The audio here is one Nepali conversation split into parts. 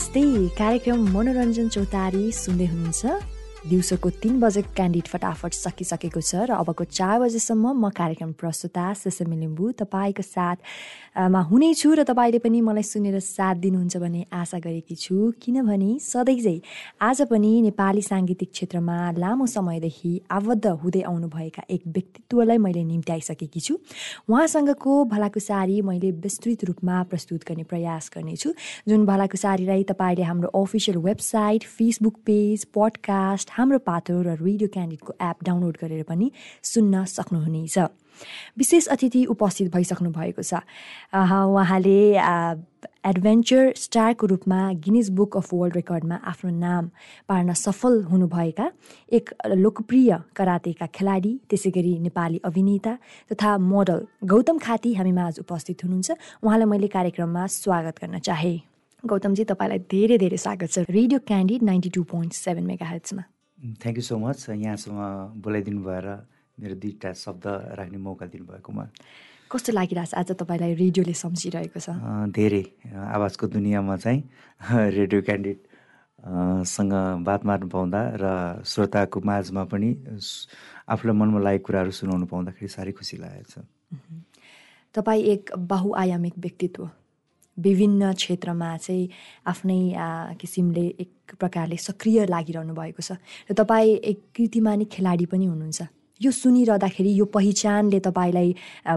नमस्ते। कार्यक्रम मनोरञ्जन चौतारी सुन्दै हुनुहुन्छ। दिउँसोको तिन बजेको क्यान्डिड फटाफट सकिसकेको छ र अबको चार बजेसम्म म कार्यक्रम प्रस्तुता सेसमी लिम्बू तपाईँको साथमा हुनेछु र तपाईँले पनि मलाई सुनेर साथ दिनुहुन्छ भन्ने आशा गरेकी छु। किनभने सधैँ चाहिँ आज पनि नेपाली साङ्गीतिक क्षेत्रमा लामो समयदेखि आबद्ध हुँदै आउनुभएका एक व्यक्तित्वलाई मैले निम्त्याइसकेकी छु। उहाँसँगको भलाकुसारी मैले विस्तृत रूपमा प्रस्तुत गर्ने प्रयास गर्नेछु। जुन भलाकुसारीलाई तपाईँले हाम्रो official website Facebook page podcast हाम्रो पातो र रेडियो क्यान्डिडको एप डाउनलोड गरेर पनि सुन्न सक्नुहुनेछ। विशेष अतिथि उपस्थित भइसक्नु भएको छ। उहाँले एडभेन्चर स्टारको रूपमा गिनिज बुक अफ वर्ल्ड रेकर्डमा आफ्नो नाम पार्न सफल हुनुभएका एक लोकप्रिय करातेका खेलाडी त्यसै गरी नेपाली अभिनेता तथा मोडल गौतम खाती हामीमा आज उपस्थित हुनुहुन्छ। उहाँलाई मैले कार्यक्रममा स्वागत गर्न चाहे। गौतमजी तपाईँलाई धेरै धेरै स्वागत छ। Radio candid ninety two point seven mega हेल्थमा thank you so much यहाँसँग बोलाइदिनु भएर मेरो दुईवटा शब्द राख्ने मौका दिनुभएकोमा। कस्तो लागिरहेछ आज तपाईँलाई रेडियोले सम्झिरहेको छ? धेरै। आवाजको दुनियाँमा चाहिँ रेडियो क्यान्डिड सँग बात मार्नु पाउँदा र श्रोताको माझमा पनि आफूलाई मनमा लागेको कुराहरू सुनाउनु पाउँदाखेरि साह्रै खुसी लागेको छ। तपाईँ एक बहुआयामिक व्यक्तित्व। विभिन्न क्षेत्रमा चाहिँ आफ्नै किसिमले एक प्रकारले सक्रिय लागिरहनु भएको छ। र तपाईँ एक कृतिमानी खेलाडी पनि हुनुहुन्छ। यो सुनिरहँदाखेरि यो पहिचानले तपाईँलाई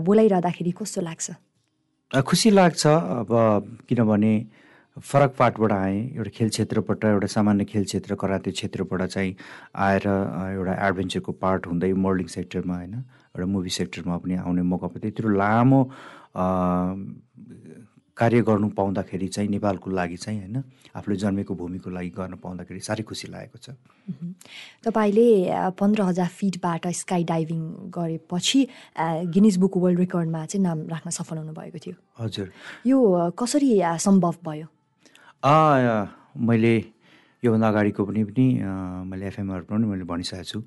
बोलाइरहँदाखेरि कस्तो लाग्छ? खुसी लाग्छ। अब किनभने फरक पाठबाट आएँ एउटा खेल क्षेत्रबाट एउटा सामान्य खेल क्षेत्र कराते क्षेत्रबाट चाहिँ आएर एउटा एडभेन्चरको पार्ट हुँदै मोडलिङ सेक्टरमा होइन एउटा मुभी सेक्टरमा पनि आउने मौका पाउँदै त्यत्रो लामो कार्य गर्नु पाउँदाखेरि चाहिँ नेपालको लागि चाहिँ होइन आफूले जन्मेको भूमिको लागि गर्न पाउँदाखेरि साह्रै खुसी लागेको छ। तपाईँले पन्ध्र हजार फिटबाट स्काई डाइभिङ गरेपछि गिनिज बुक वर्ल्ड रेकर्डमा चाहिँ नाम राख्न सफल हुनुभएको थियो। हजुर। यो कसरी सम्भव भयो? मैले योभन्दा अगाडिको पनि पनि मैले एफएमहरू पनि मैले भनिसकेको छु।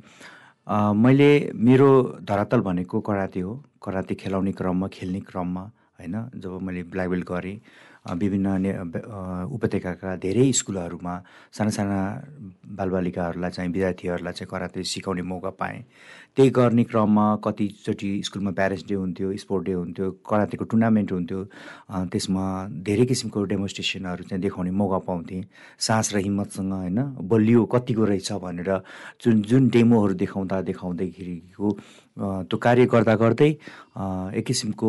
मैले मेरो धरातल भनेको कराते हो। कराते खेलाउने क्रममा खेल्ने क्रममा होइन जब मैले ब्ल्याक बेल्ट गरेँ विभिन्न उपत्यकाका धेरै स्कुलहरूमा साना साना बालबालिकाहरूलाई चाहिँ विद्यार्थीहरूलाई चाहिँ कराते सिकाउने मौका पाएँ। त्यही गर्ने क्रममा कतिचोटि स्कुलमा प्यारेन्ट्स डे हुन्थ्यो स्पोर्ट डे हुन्थ्यो करातेको टुर्नामेन्ट हुन्थ्यो। त्यसमा धेरै किसिमको डेमोन्स्ट्रेसनहरू चाहिँ देखाउने मौका पाउँथेँ। सास र हिम्मतसँग होइन बलियो कतिको रहेछ भनेर जुन जुन डेमोहरू देखाउँदा देखाउँदैखेरिको त्यो कार्य गर्दा गर्दै एक किसिमको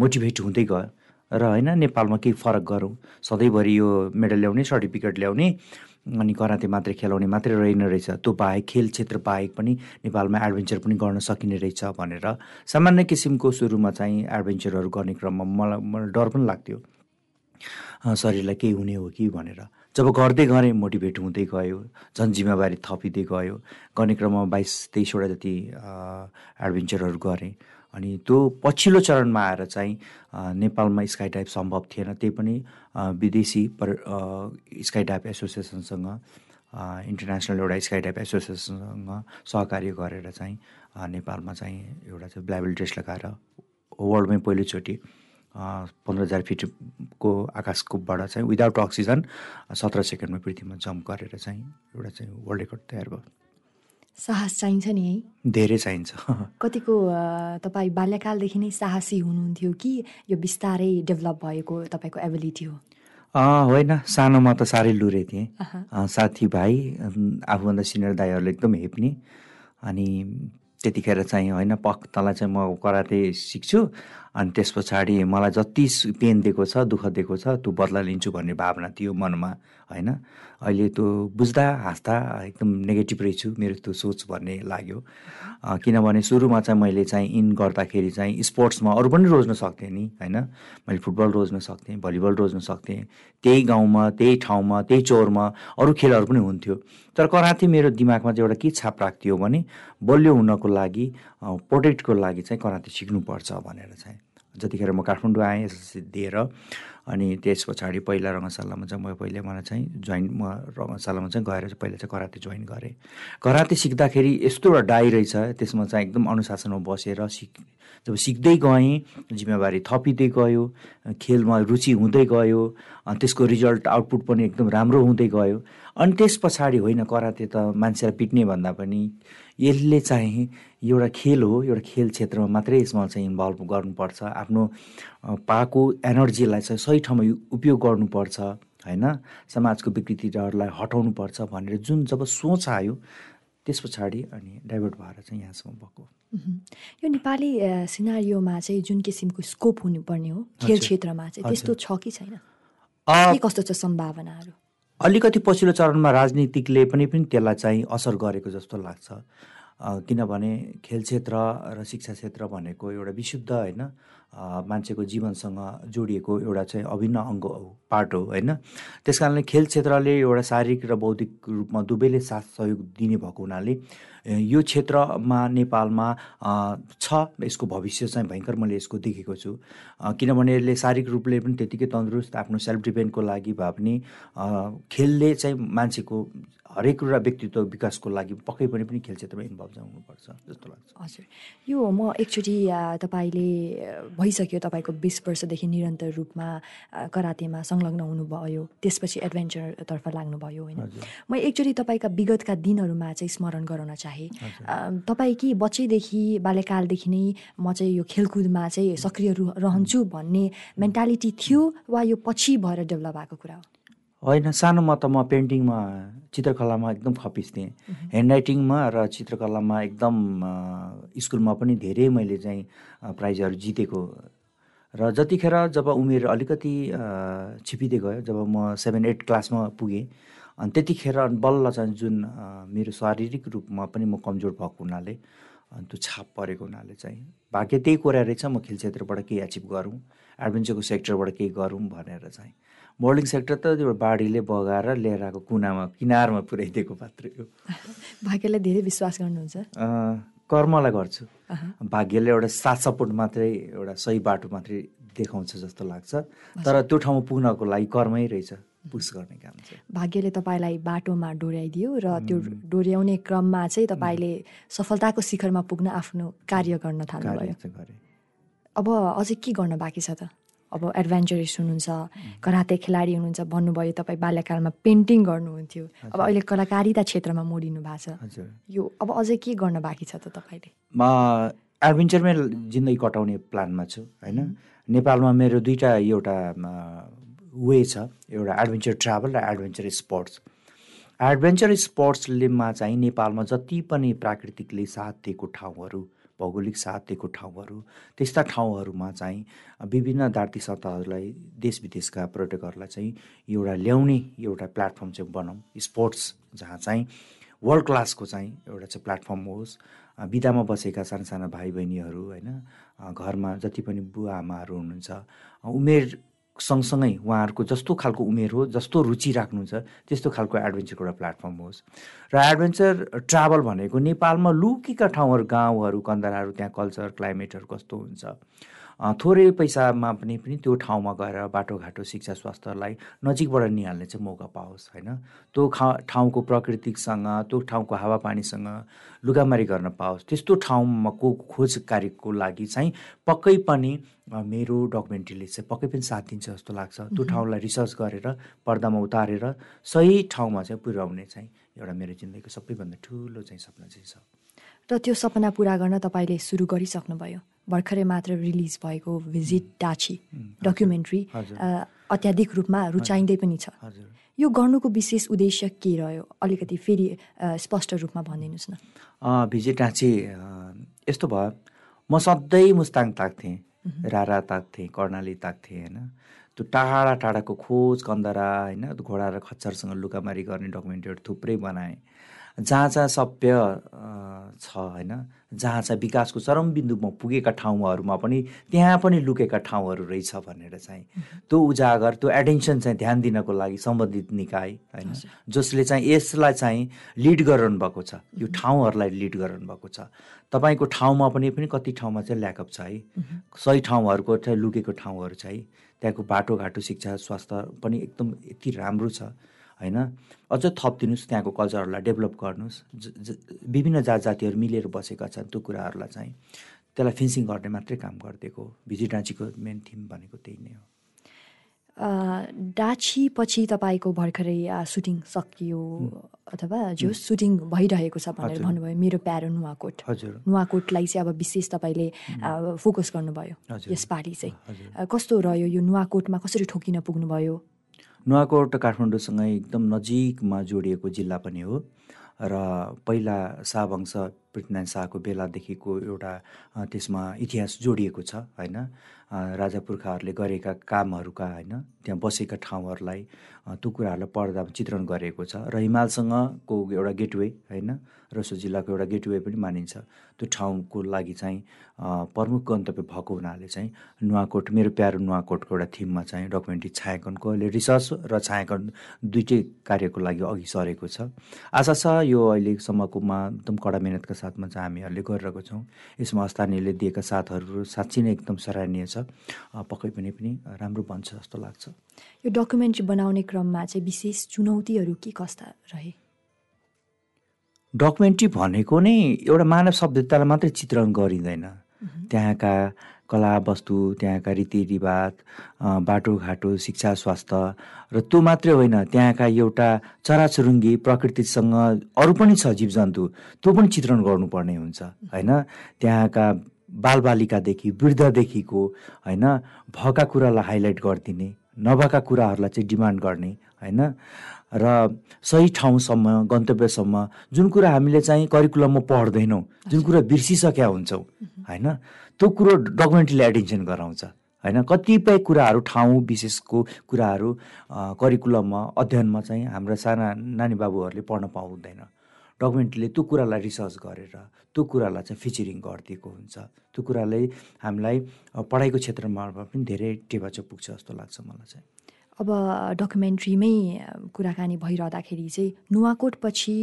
मोटिभेट हुँदै गयो। र होइन नेपालमा केही फरक गरौँ। सधैँभरि यो मेडल ल्याउने सर्टिफिकेट ल्याउने अनि कराते मात्रै खेलाउने मात्रै रहेन रहेछ। त्यो बाहेक खेल क्षेत्र बाहेक पनि नेपालमा एडभेन्चर पनि गर्न सकिने रहेछ भनेर। सामान्य किसिमको सुरुमा चाहिँ एडभेन्चरहरू गर्ने क्रममा मलाई मलाई डर पनि लाग्थ्यो। शरीरलाई केही हुने हो कि भनेर। जब गर्दै गरेँ मोटिभेट हुँदै गयो झन् जिम्मेवारी थपिँदै गयो। गर्ने क्रममा बाइस तेइसवटा जति एडभेन्चरहरू गरेँ। अनि त्यो पछिल्लो चरणमा आएर चाहिँ नेपालमा स्काई डाइभ सम्भव थिएन। त्यही पनि विदेशी पर स्काई डाइभ एसोसिएसनसँग इन्टरनेसनल एउटा स्काई डाइभ एसोसिएसनसँग सहकार्य गरेर चाहिँ नेपालमा चाहिँ एउटा चाहिँ ब्ल्याबल ड्रेस लगाएर वर्ल्डमै पहिलोचोटि पन्ध्र हजार फिटको आकाशकोबाट चाहिँ विदाउट अक्सिजन सत्र सेकेन्डमा पृथ्वीमा जम्प गरेर चाहिँ एउटा चाहिँ वर्ल्ड रेकर्ड तयार भयो। साहस चाहिन्छ नि है। धेरै चाहिन्छ। कतिको तपाईँ बाल्यकालदेखि नै साहसी हुनुहुन्थ्यो कि यो बिस्तारै डेभलप भएको तपाईँको एबिलिटी हो? होइन सानोमा त साह्रै लुरे थिएँ। साथीभाइ आफूभन्दा सिनियर दाईहरूले एकदम हेप्ने। अनि त्यतिखेर चाहिँ होइन पक तँलाई चाहिँ म कराते सिक्छु। अनि त्यस पछाडि मलाई जति पेन दिएको छ दुःख दिएको छ त्यो बदला लिन्छु भन्ने भावना थियो मनमा होइन? अहिले त्यो बुझ्दा हाँस्दा एकदम नेगेटिभ रहेछु मेरो त्यो सोच भन्ने लाग्यो। किनभने सुरुमा चाहिँ मैले चाहिँ इन गर्दाखेरि चाहिँ स्पोर्ट्समा अरू पनि रोज्न सक्थेँ नि होइन? मैले फुटबल रोज्न सक्थेँ भलिबल रोज्न सक्थेँ त्यही गाउँमा त्यही ठाउँमा त्यही चौरमा अरू खेलहरू पनि हुन्थ्यो। तर कराते मेरो दिमागमा चाहिँ एउटा के छाप राख्थ्यो भने बलियो हुनको लागि प्रोटेक्टको लागि चाहिँ कराते सिक्नुपर्छ भनेर चाहिँ। जतिखेर म काठमाडौँ आएँ एसएससी दिएर अनि त्यस पछाडि पहिला रङ्गशालामा चाहिँ म पहिले मलाई चाहिँ जोइन म रङ्गशालामा चाहिँ गएर चाहिँ पहिला चाहिँ कराते जोइन गरेँ। कराते सिक्दाखेरि यस्तो एउटा डाइ रहेछ त्यसमा चाहिँ एकदम अनुशासनमा बसेर सिक जब सिक्दै गएँ जिम्मेवारी थपिँदै गयो खेलमा रुचि हुँदै गयो त्यसको रिजल्ट आउटपुट पनि एकदम राम्रो हुँदै गयो। अनि त्यस पछाडि होइन कराते त मान्छेलाई पिट्ने भन्दा पनि यसले चाहिँ एउटा खेल हो एउटा खेल क्षेत्रमा मात्रै यसमा चाहिँ इन्भल्भ गर्नुपर्छ। आफ्नो पाएको एनर्जीलाई चाहिँ सही ठाउँमा उपयोग गर्नुपर्छ होइन? समाजको विकृतिहरूलाई हटाउनुपर्छ भनेर जुन जब सोच आयो त्यस पछाडि अनि डाइभर्ट भएर चाहिँ यहाँसम्म भएको यो नेपाली सिनारीमा चाहिँ जुन किसिमको स्कोप हुनुपर्ने हो खेल क्षेत्रमा चाहिँ त्यस्तो छ कि छैन? के कस्तो छ सम्भावनाहरू? अलिकति पछिल्लो चरणमा राजनीतिकले पनि पनि त्यसलाई चाहिँ असर गरेको जस्तो लाग्छ। किनभने खेल क्षेत्र र शिक्षा क्षेत्र भनेको एउटा विशुद्ध होइन मान्छेको जीवनसँग जोडिएको एउटा चाहिँ अभिन्न अङ्ग हो पार्ट हो होइन। त्यस कारणले खेल क्षेत्रले एउटा शारीरिक र बौद्धिक रूपमा दुवैले साथ सहयोग दिने भएको हुनाले यो क्षेत्रमा नेपालमा छ यसको भविष्य चाहिँ भयङ्कर मैले यसको देखेको छु। किनभने यसले शारीरिक रूपले पनि त्यतिकै तन्दुरुस्त आफ्नो सेल्फ डिपेन्डको लागि भए पनि खेलले चाहिँ मान्छेको हरेक कुरा व्यक्तित्व विकासको लागि पक्कै पनि पनि खेल क्षेत्रमा इन्भल्भ हुनुपर्छ जस्तो लाग्छ। हजुर। यो म एकचोटि तपाईँले भइसक्यो तपाईँको बिस वर्षदेखि निरन्तर रूपमा करातेमा संलग्न हुनुभयो त्यसपछि एडभेन्चरतर्फ लाग्नुभयो होइन। म एकचोटि तपाईँका विगतका दिनहरूमा चाहिँ स्मरण गराउन चाहेँ। तपाईँ कि बच्चैदेखि बाल्यकालदेखि नै म चाहिँ यो खेलकुदमा चाहिँ सक्रिय रहन्छु भन्ने मेन्टालिटी थियो वा यो पछि भएर डेभलप भएको कुरा हो? होइन सानोमा त म पेन्टिङमा चित्रकलामा एकदम खपिस थिएँ ह्यान्ड राइटिङमा र चित्रकलामा एकदम स्कुलमा पनि धेरै मैले चाहिँ प्राइजहरू जितेको। र जतिखेर जब उमेर अलिकति छिपिँदै गयो जब म सेभेन एट क्लासमा पुगेँ अनि त्यतिखेर बल्ल चाहिँ जुन मेरो शारीरिक रूपमा पनि म कमजोर भएको हुनाले अनि त्यो छाप परेको हुनाले चाहिँ भाग्य त्यही कुरा रहेछ म खेल क्षेत्रबाट केही एचिभ गरौँ एडभेन्चरको सेक्टरबाट केही गरौँ भनेर चाहिँ। बोर्डिङ सेक्टर त त्यो बाढीले बगाएर लिएर आएको कुनामा किनारमा पुर्याइदिएको मात्रै हो। भाग्यलाई धेरै विश्वास गर्नुहुन्छ। कर्मलाई गर्छु। भाग्यले एउटा साथ सपोर्ट मात्रै एउटा सही बाटो मात्रै देखाउँछ जस्तो लाग्छ। तर त्यो ठाउँमा पुग्नको लागि कर्मै रहेछ पुस गर्ने काम चाहिँ। भाग्यले तपाईँलाई बाटोमा डोर्याइदियो र त्यो डोर्याउने क्रममा चाहिँ तपाईँले सफलताको शिखरमा पुग्न आफ्नो कार्य गर्न थाल्नुभयो। अब अझै के गर्न बाँकी छ त? अब एडभेन्चरस हुनुहुन्छ कराते खेलाडी हुनुहुन्छ भन्नुभयो तपाईँ बाल्यकालमा पेन्टिङ गर्नुहुन्थ्यो। अब अहिले कलाकारिता क्षेत्रमा मोडिनु भएको छ। यो अब अझै के गर्न बाँकी छ त तपाईँले? म एडभेन्चरमै जिन्दगी कटाउने प्लानमा छु होइन? नेपालमा मेरो दुईवटा एउटा वे छ। एउटा एडभेन्चर ट्राभल र एडभेन्चर स्पोर्ट्स एडभेन्चर स्पोर्ट्सलेमा चाहिँ नेपालमा जति पनि प्राकृतिकले साथ दिएको ठाउँहरू भौगोलिक साथ ठाउँहरू त्यस्ता ठाउँहरूमा चाहिँ विभिन्न दार्ती सतहहरूलाई देश विदेशका पर्यटकहरूलाई चाहिँ एउटा ल्याउने एउटा प्लेटफर्म चाहिँ बनाऊँ स्पोर्ट्स जहाँ चाहिँ वर्ल्ड क्लासको चाहिँ एउटा चाहिँ प्लेटफर्म होस्। बिदामा बसेका साना साना भाइ बहिनीहरू होइन घरमा जति पनि बुवा आमाहरू हुनुहुन्छ उमेर सँगसँगै उहाँहरूको जस्तो खालको उमेर हो जस्तो रुचि राख्नुहुन्छ त्यस्तो खालको एडभेन्चरको एउटा प्लेटफर्म होस्। र एडभेन्चर ट्राभल भनेको नेपालमा लुकीका ठाउँहरू गाउँहरू कन्दराहरू त्यहाँ कल्चर क्लाइमेटहरू कस्तो हुन्छ। थोरै पैसामा पनि पनि त्यो ठाउँमा गएर बाटोघाटो शिक्षा स्वास्थ्यलाई नजिकबाट निहाल्ने चाहिँ मौका पाओस् होइन? त्यो खा ठाउँको प्रकृतिसँग त्यो ठाउँको हावापानीसँग लुगामारी गर्न पाओस्। त्यस्तो ठाउँमा को खोज कार्यको लागि चाहिँ पक्कै पनि मेरो डकुमेन्ट्रीले चाहिँ पक्कै पनि साथ दिन्छ जस्तो लाग्छ। त्यो ठाउँलाई रिसर्च गरेर पर्दामा उतारेर सही ठाउँमा चाहिँ पुर्याउने चाहिँ एउटा मेरो जिन्दगीको सबैभन्दा ठुलो चाहिँ सपना चाहिँ छ। र त्यो सपना पुरा गर्न तपाईँले सुरु गरिसक्नुभयो। भर्खरै मात्र रिलिज भएको भिजिट डाची डकुमेन्ट्री अत्याधिक रूपमा रुचाइँदै पनि छ। यो गर्नुको विशेष उद्देश्य के रह्यो? अलिकति फेरि स्पष्ट रूपमा भनिदिनुहोस् न। भिजिट डाँची यस्तो भयो। म सधैँ मुस्ताङ ताक्थेँ रारा ताक्थेँ कर्णाली ताक्थेँ होइन। त्यो टाढा टाढाको खोज कन्दरा होइन घोडा र खच्चरसँग लुकामारी गर्ने डकुमेन्ट्रीहरू थुप्रै बनाएँ। जहाँ जहाँ सभ्य छ होइन? जहाँ चाहिँ विकासको चरम बिन्दुमा पुगेका ठाउँहरूमा पनि त्यहाँ पनि लुकेका ठाउँहरू रहेछ भनेर चाहिँ त्यो उजागर त्यो एटेन्सन चाहिँ ध्यान दिनको लागि सम्बन्धित निकाय होइन? जसले चाहिँ यसलाई चाहिँ लिड गरिरहनु भएको छ यो ठाउँहरूलाई लिड गरिरहनु भएको छ। तपाईँको ठाउँमा पनि पनि कति ठाउँमा चाहिँ ल्याकअप छ है? सही ठाउँहरूको लुकेको ठाउँहरू छ है? त्यहाँको बाटोघाटो शिक्षा स्वास्थ्य पनि एकदम यति राम्रो छ। होइन? अझ थपिदिनुहोस् त्यहाँको कल्चरहरूलाई डेभलप गर्नुहोस्। विभिन्न जात जातिहरू मिलेर बसेका छन् त्यो कुराहरूलाई चाहिँ त्यसलाई फेन्सिङ गर्ने मात्रै काम गरिदिएको भिजिटाँचीको मेन थिम भनेको त्यही नै हो। डाछी पछि तपाईँको भर्खरै सुटिङ सकियो अथवा जो सुटिङ भइरहेको छ भनेर भन्नुभयो मेरो प्यारो नुवाकोट। हजुर। नुवाकोटलाई चाहिँ अब विशेष तपाईँले फोकस गर्नुभयो यसपालि चाहिँ। कस्तो रह्यो यो नुवाकोटमा? कसरी ठोकिन पुग्नुभयो? नुवाकोट काठमाडौँसँगै एकदम नजिकमा जोडिएको जिल्ला पनि हो। र पहिला शाहवंश पृथ्वीनारायण शाहको बेलादेखिको एउटा त्यसमा इतिहास जोडिएको छ होइन? राजा पुर्खाहरूले गरेका कामहरूका होइन त्यहाँ बसेका ठाउँहरूलाई त्यो कुराहरूलाई पर्दामा चित्रण गरेको छ र हिमालसँगको एउटा गेटवे होइन रसो जिल्लाको एउटा गेटवे पनि मानिन्छ। त्यो ठाउँको लागि चाहिँ प्रमुख गन्तव्य भएको हुनाले चाहिँ नुवाकोट मेरो प्यारो नुवाकोटको एउटा थिममा चाहिँ डकुमेन्ट्री छायाङ्कनको अहिले रिसर्च र छायाङ्कन दुइटै कार्यको लागि अघि सरेको छ। आशा छ यो अहिलेसम्मकोमा एकदम कडा मिहिनेतका साथमा चाहिँ हामीहरूले गरिरहेको छौँ। यसमा स्थानीयले दिएका साथहरू साँच्ची नै एकदम सराहनीय छ। पक्कै पनि पनि राम्रो बन्छ जस्तो लाग्छ। यो डकुमेन्ट्री बनाउने क्रममा चाहिँ विशेष चुनौतीहरू के कस्ता रहे? डकुमेन्ट्री भनेको नै एउटा मानव सभ्यतालाई मात्रै चित्रण गरिँदैन। त्यहाँका कला वस्तु त्यहाँका रीतिरिवाज बाटोघाटो शिक्षा स्वास्थ्य र त्यो मात्रै होइन त्यहाँका एउटा चराचुरुङ्गी प्रकृतिसँग अरू पनि छ जीव जन्तु त्यो पनि चित्रण गर्नुपर्ने हुन्छ होइन? त्यहाँका बालबालिकादेखि वृद्धदेखिको होइन भएका कुरालाई हाइलाइट गरिदिने नभएका कुराहरूलाई चाहिँ डिमान्ड गर्ने होइन? र सही ठाउँसम्म गन्तव्यसम्म जुन कुरा हामीले चाहिँ करिकुलममा पढ्दैनौँ जुन कुरा बिर्सिसकेका हुन्छौँ होइन? त्यो कुरो डकुमेन्ट्रीले एटेन्सन गराउँछ होइन? कतिपय कुराहरू ठाउँ विशेषको कुराहरू करिकुलममा अध्ययनमा चाहिँ हाम्रा साना नानी बाबुहरूले पढ्न पाउँदैन। डकुमेन्ट्रीले त्यो कुरालाई रिसर्च गरेर त्यो कुरालाई चाहिँ फिचरिङ गरिदिएको हुन्छ। त्यो कुराले हामीलाई पढाइको क्षेत्रमा पनि धेरै टेवा पुग्छ जस्तो लाग्छ मलाई चाहिँ। अब डकुमेन्ट्रीमै कुराकानी भइरहँदाखेरि चाहिँ नुवाकोट पछि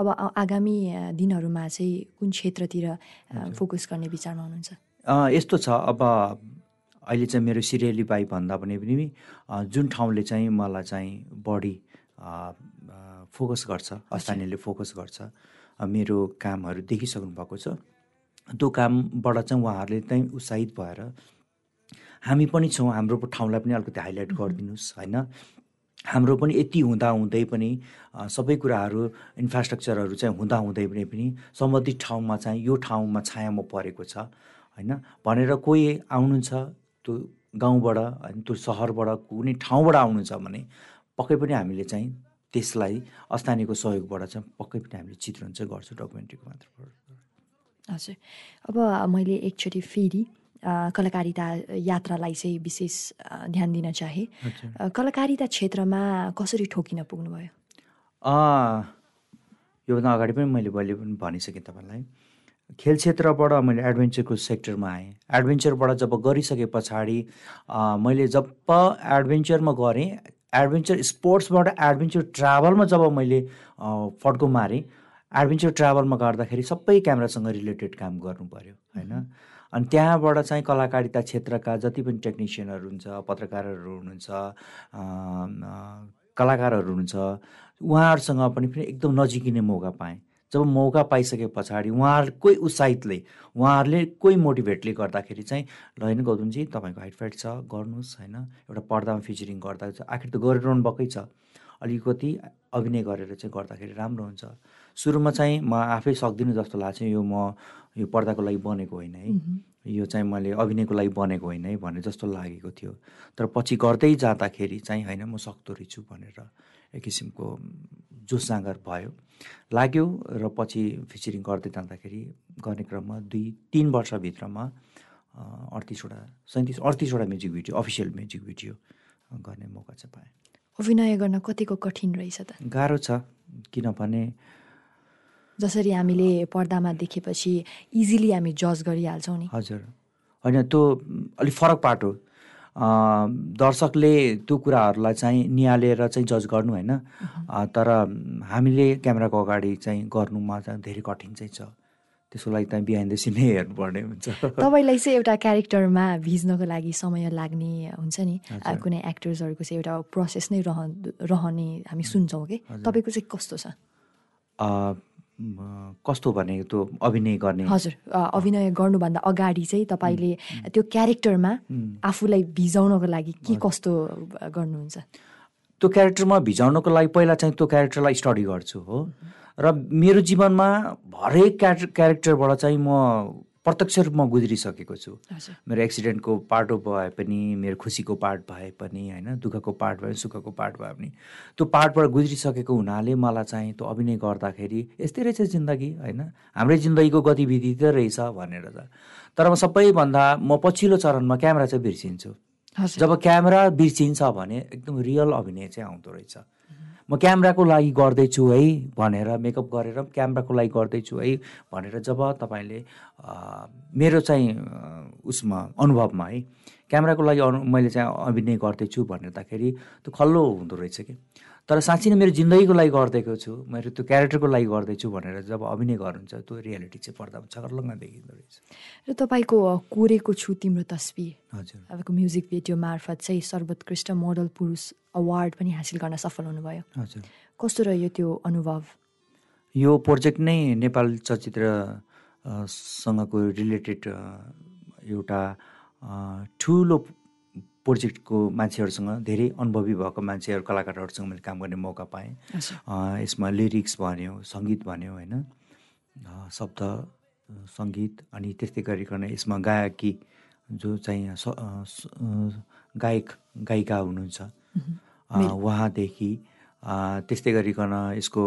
अब आगामी दिनहरूमा चाहिँ कुन क्षेत्रतिर फोकस गर्ने विचारमा हुनुहुन्छ? यस्तो छ अब अहिले चाहिँ मेरो सिरियली बाई भन्दा भने पनि जुन ठाउँले चाहिँ मलाई चाहिँ बढी फोकस गर्छ स्थानीयले फोकस गर्छ मेरो कामहरू देखिसक्नु भएको छ। त्यो कामबाट चाहिँ उहाँहरूले चाहिँ उत्साहित भएर हामी पनि छौँ हाम्रो ठाउँलाई पनि अलिकति हाइलाइट गरिदिनुहोस् होइन? हाम्रो पनि यति हुँदा हुँदै पनि सबै कुराहरू इन्फ्रास्ट्रक्चरहरू चाहिँ हुँदा हुँदै पनि पनि सम्बन्धित ठाउँमा चाहिँ यो ठाउँमा छायामा परेको छ होइन? भनेर कोही आउनुहुन्छ त्यो गाउँबाट होइन त्यो सहरबाट कुनै ठाउँबाट आउनुहुन्छ भने पक्कै पनि हामीले चाहिँ त्यसलाई स्थानीयको सहयोगबाट चाहिँ पक्कै पनि हामीले चित्रण चाहिँ गर्छौँ डकुमेन्ट्रीको मात्र हजुर। अब मैले एकचोटि फेरि कलाकारिता यात्रालाई चाहिँ विशेष ध्यान दिन चाहे। कलाकारिता क्षेत्रमा कसरी ठोकिन पुग्नुभयो? योभन्दा अगाडि पनि मैले मैले पनि भनिसकेँ तपाईँलाई। खेल क्षेत्रबाट मैले एडभेन्चरको सेक्टरमा आएँ। एडभेन्चरबाट जब गरिसके पछाडि मैले जब एडभेन्चरमा गरेँ एडभेन्चर स्पोर्ट्सबाट एडभेन्चर ट्राभलमा जब मैले फड्को मारेँ एडभेन्चर ट्राभलमा गर्दाखेरि सबै क्यामेरासँग रिलेटेड काम गर्नु पऱ्यो होइन? अनि त्यहाँबाट चाहिँ कलाकारिता क्षेत्रका जति पनि टेक्निसियनहरू हुन्छ पत्रकारहरू हुनुहुन्छ कलाकारहरू हुनुहुन्छ उहाँहरूसँग पनि फेरि एकदम नजिकिने मौका पाएँ। जब मौका पाइसके पछाडि उहाँहरूकै उत्साहितले उहाँहरूले कोही मोटिभेटले गर्दाखेरि चाहिँ ल होइन गौतमजी तपाईँको हाइट फाइट छ गर्नुहोस् होइन। एउटा पर्दामा फिचरिङ गर्दा आखिर त गरिरहनु भएकै छ। अलिकति अभिनय गरेर चाहिँ गर्दाखेरि राम्रो हुन्छ। सुरुमा चाहिँ म आफै सक्दिनँ जस्तो लाग्छ यो म यो पर्दाको लागि बनेको होइन है। यो चाहिँ मैले अभिनयको लागि बनेको होइन है भने जस्तो लागेको थियो। तर पछि गर्दै जाँदाखेरि चाहिँ होइन म सक्दो रहेछु भनेर एक किसिमको जोस जाँगर भयो। लाग्यो र पछि फिचरिङ गर्दै जाँदाखेरि गर्ने क्रममा दुई तिन वर्षभित्रमा अडतिसवटा सैँतिस अडतिसवटा music video official music video गर्ने मौका चाहिँ पाएँ। अभिनय गर्न कतिको कठिन रहेछ त? गाह्रो छ किनभने जसरी हामीले पर्दामा देखेपछि इजिली हामी जज गरिहाल्छौँ नि। हजुर। होइन त्यो अलिक फरक पाटो दर्शकले त्यो कुराहरूलाई चाहिँ निहालेर चाहिँ जज गर्नु होइन। तर हामीले क्यामेराको अगाडि चाहिँ गर्नुमा चाहिँ धेरै कठिन चाहिँ छ। त्यसको लागि त बिहाइन्ड द सिन हेर्नुपर्ने हुन्छ। तपाईँलाई चाहिँ एउटा क्यारेक्टरमा भिज्नको लागि समय लाग्ने हुन्छ नि। कुनै एक्टर्सहरूको चाहिँ एउटा प्रोसेस नै रह रहने हामी सुन्छौँ कि तपाईँको चाहिँ कस्तो छ? कस्तो भनेको त्यो अभिनय गर्ने? हजुर अभिनय गर्नुभन्दा अगाडि चाहिँ तपाईँले त्यो क्यारेक्टरमा आफूलाई भिजाउनको लागि के कस्तो गर्नुहुन्छ? त्यो क्यारेक्टरमा भिजाउनको लागि पहिला चाहिँ त्यो क्यारेक्टरलाई स्टडी गर्छु हो। र मेरो जीवनमा हरेक क्यारेक्टर क्यारेक्टरबाट चाहिँ म प्रत्यक्ष रूपमा गुज्रिसकेको छु। मेरो एक्सिडेन्टको पार्ट भए पनि मेरो खुसीको पार्ट भए पनि होइन दुःखको पार्ट भए सुखको पार्ट भए पनि त्यो पार्टबाट गुज्रिसकेको हुनाले मलाई चाहिँ त्यो अभिनय गर्दाखेरि यस्तै रहेछ जिन्दगी होइन? हाम्रै जिन्दगीको गतिविधि त रहेछ भनेर त तर म सबैभन्दा म पछिल्लो चरणमा क्यामेरा चाहिँ बिर्सिन्छु। जब क्यामेरा बिर्सिन्छ भने एकदम रियल अभिनय चाहिँ आउँदो रहेछ। म क्यामेराको लागि गर्दैछु है भनेर मेकअप गरेर क्यामेराको लागि गर्दैछु है भनेर जब तपाईँले मेरो चाहिँ उसमा अनुभवमा है क्यामेराको लागि अनु मैले चाहिँ अभिनय गर्दैछु भन्दाखेरि त्यो खल्लो हुँदो रहेछ कि? तर साँच्ची नै मेरो जिन्दगीको लागि गरिदिएको छु मेरो त्यो क्यारेक्टरको लागि गर्दैछु भनेर जब अभिनय गर्नुहुन्छ त्यो रियालिटी चाहिँ पर्दा छगर्लङ्ग देखिँदो रहेछ। र तपाईँको कोरेको छु तिम्रो तस्बिर। हजुर। तपाईँको म्युजिक भिडियो मार्फत चाहिँ सर्वोत्कृष्ट मोडल पुरुष अवार्ड पनि हासिल गर्न सफल हुनुभयो। हजुर। कस्तो रह्यो त्यो अनुभव? यो प्रोजेक्ट नै नेपाल चलचित्र सँगको रिलेटेड एउटा ठुलो प्रोजेक्टको मान्छेहरूसँग धेरै अनुभवी भएको मान्छेहरू कलाकारहरूसँग मैले काम गर्ने मौका पाएँ। यसमा लिरिक्स भन्यो सङ्गीत भन्यो होइन। शब्द सङ्गीत अनि त्यस्तै गरिकन यसमा गायकी जो चाहिँ गायक गायिका हुनुहुन्छ। उहाँदेखि त्यस्तै गरिकन यसको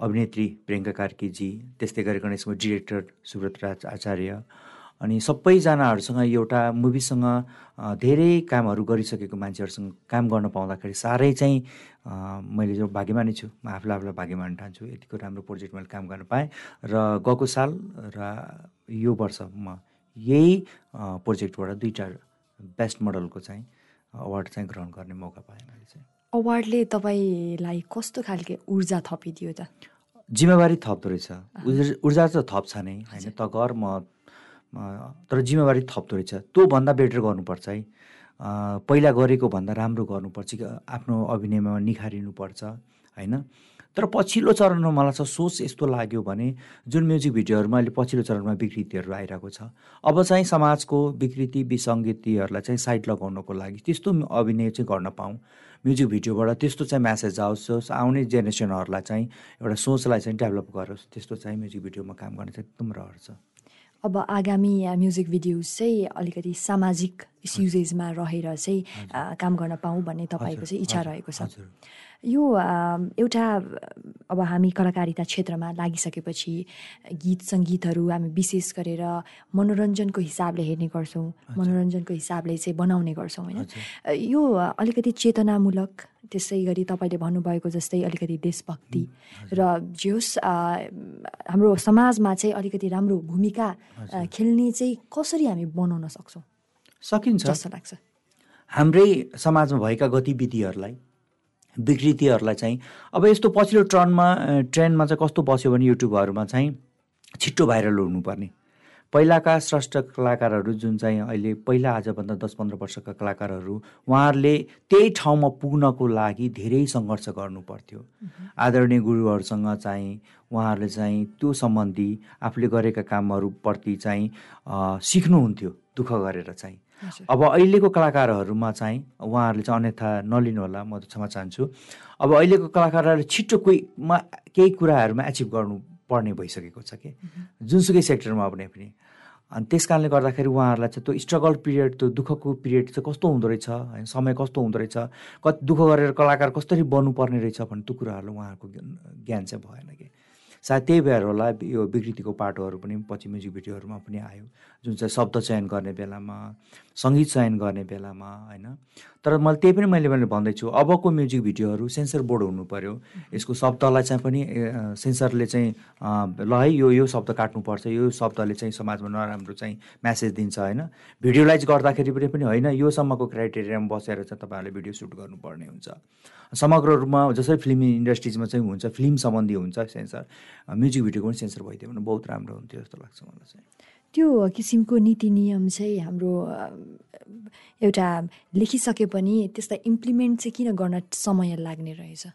अभिनेत्री प्रियङ्का कार्कीजी त्यस्तै गरिकन यसको डिरेक्टर सुब्रत राज आचार्य अनि सबैजनाहरूसँग एउटा मुभीसँग धेरै कामहरू गरिसकेको मान्छेहरूसँग काम गर्न पाउँदाखेरि साह्रै चाहिँ मैले जो भाग्यमानी छु म आफूलाई आफूलाई भाग्यमान ठान्छु यतिको राम्रो प्रोजेक्ट मैले काम गर्न पाएँ र गएको साल र यो वर्ष म यही प्रोजेक्टबाट दुईवटा बेस्ट मोडलको चाहिँ अवार्ड चाहिँ ग्रहण गर्ने मौका पाएँ मैले चाहिँ। अवार्डले तपाईँलाई कस्तो खालके ऊर्जा थपिदियो त? जिम्मेवारी थप्दो रहेछ। ऊर्जा त थप्छ नै होइन? त गर म तर जिम्मेवारी थप्दो रहेछ। त्योभन्दा बेटर गर्नुपर्छ है। पहिला गरेको भन्दा राम्रो गर्नुपर्छ कि आफ्नो अभिनयमा निखारिनुपर्छ होइन? तर पछिल्लो चरणमा मलाई चाहिँ सोच यस्तो लाग्यो भने जुन म्युजिक भिडियोहरूमा अहिले पछिल्लो चरणमा विकृतिहरू आइरहेको छ अब चाहिँ समाजको विकृति विसङ्गतिहरूलाई चाहिँ साइड लगाउनको लागि त्यस्तो अभिनय चाहिँ गर्न पाऊँ। म्युजिक भिडियोबाट त्यस्तो चाहिँ म्यासेज आओस् आउने जेनेरेसनहरूलाई चाहिँ एउटा सोचलाई चाहिँ डेभलप गरोस् त्यस्तो चाहिँ म्युजिक भिडियोमा काम गर्ने चाहिँ एकदम रहर छ। अब आगामी म्युजिक भिडियोज चाहिँ अलिकति सामाजिक इस्युजेसमा रहेर चाहिँ काम गर्न पाऊँ भन्ने तपाईँको चाहिँ इच्छा रहेको छ। यो एउटा अब हामी कलाकारिता क्षेत्रमा लागिसकेपछि गीत सङ्गीतहरू हामी विशेष गरेर मनोरञ्जनको हिसाबले हेर्ने गर्छौँ। मनोरञ्जनको हिसाबले चाहिँ बनाउने गर्छौँ होइन? यो अलिकति चेतनामूलक त्यसै गरी तपाईँले भन्नुभएको जस्तै अलिकति देशभक्ति र जे होस् हाम्रो समाजमा चाहिँ अलिकति राम्रो भूमिका खेल्ने चाहिँ कसरी हामी बनाउन सक्छौँ? सकिन्छ। जस्तो लाग्छ। हाम्रै समाजमा भएका गतिविधिहरूलाई विकृतिहरूलाई चाहिँ। अब यस्तो पछिल्लो ट्रनमा ट्रेन्डमा चाहिँ कस्तो बस्यो भने युट्युबहरूमा चाहिँ छिट्टो भाइरल हुनुपर्ने। पहिलाका श्रेष्ठ कलाकारहरू जुन चाहिँ अहिले पहिला आजभन्दा दस पन्ध्र वर्षका कलाकारहरू उहाँहरूले त्यही ठाउँमा पुग्नको लागि धेरै सङ्घर्ष गर्नु पर्थ्यो। आदरणीय गुरुहरूसँग चाहिँ उहाँहरूले चाहिँ त्यो सम्बन्धी आफूले गरेका कामहरूप्रति चाहिँ सिक्नुहुन्थ्यो दुःख गरेर चाहिँ। अब अहिलेको कलाकारहरूमा चाहिँ उहाँहरूले चाहिँ अन्यथा नलिनु होला म त क्षमा चाहन्छु। अब अहिलेको कलाकारहरूले छिट्टो कोहीमा केही कुराहरूमा एचिभ गर्नु पर्ने भइसकेको छ कि? जुनसुकै सेक्टरमा पनि पनि। अनि त्यस कारणले गर्दाखेरि उहाँहरूलाई चाहिँ त्यो स्ट्रगल पिरियड त्यो दुःखको पिरियड चाहिँ कस्तो हुँदो रहेछ होइन समय कस्तो हुँदो रहेछ कति दुःख गरेर कलाकार कसरी बन्नुपर्ने रहेछ भन्ने त्यो कुराहरू उहाँहरूको ज्ञान चाहिँ भएन कि? सायद त्यही भएर होला यो विकृतिको पाटोहरू पनि पछि म्युजिक भिडियोहरूमा पनि आयो जुन चाहिँ शब्द चयन गर्ने बेलामा। सङ्गीत चयन गर्ने बेलामा होइन? तर मैले त्यही पनि मैले मैले भन्दैछु अबको म्युजिक भिडियोहरू सेन्सर बोर्ड हुनु पऱ्यो यसको शब्दलाई चाहिँ पनि सेन्सरले चाहिँ ल है यो यो शब्द काट्नुपर्छ यो शब्दले चाहिँ समाजमा नराम्रो चाहिँ म्यासेज दिन्छ होइन? भिडियोलाइज गर्दाखेरि पनि होइन योसम्मको क्राइटेरियामा बसेर चाहिँ तपाईँहरूले भिडियो सुट गर्नुपर्ने हुन्छ। समग्र रूपमा जसरी फिल्म इन्डस्ट्रिजमा चाहिँ हुन्छ फिल्म सम्बन्धी हुन्छ सेन्सर। म्युजिक भिडियोको पनि सेन्सर भइदियो भने बहुत राम्रो हुन्थ्यो जस्तो लाग्छ मलाई चाहिँ। त्यो किसिमको नीति नियम चाहिँ हाम्रो एउटा लेखिसके पनि त्यसलाई इम्प्लिमेन्ट चाहिँ किन गर्न समय लाग्ने रहेछ?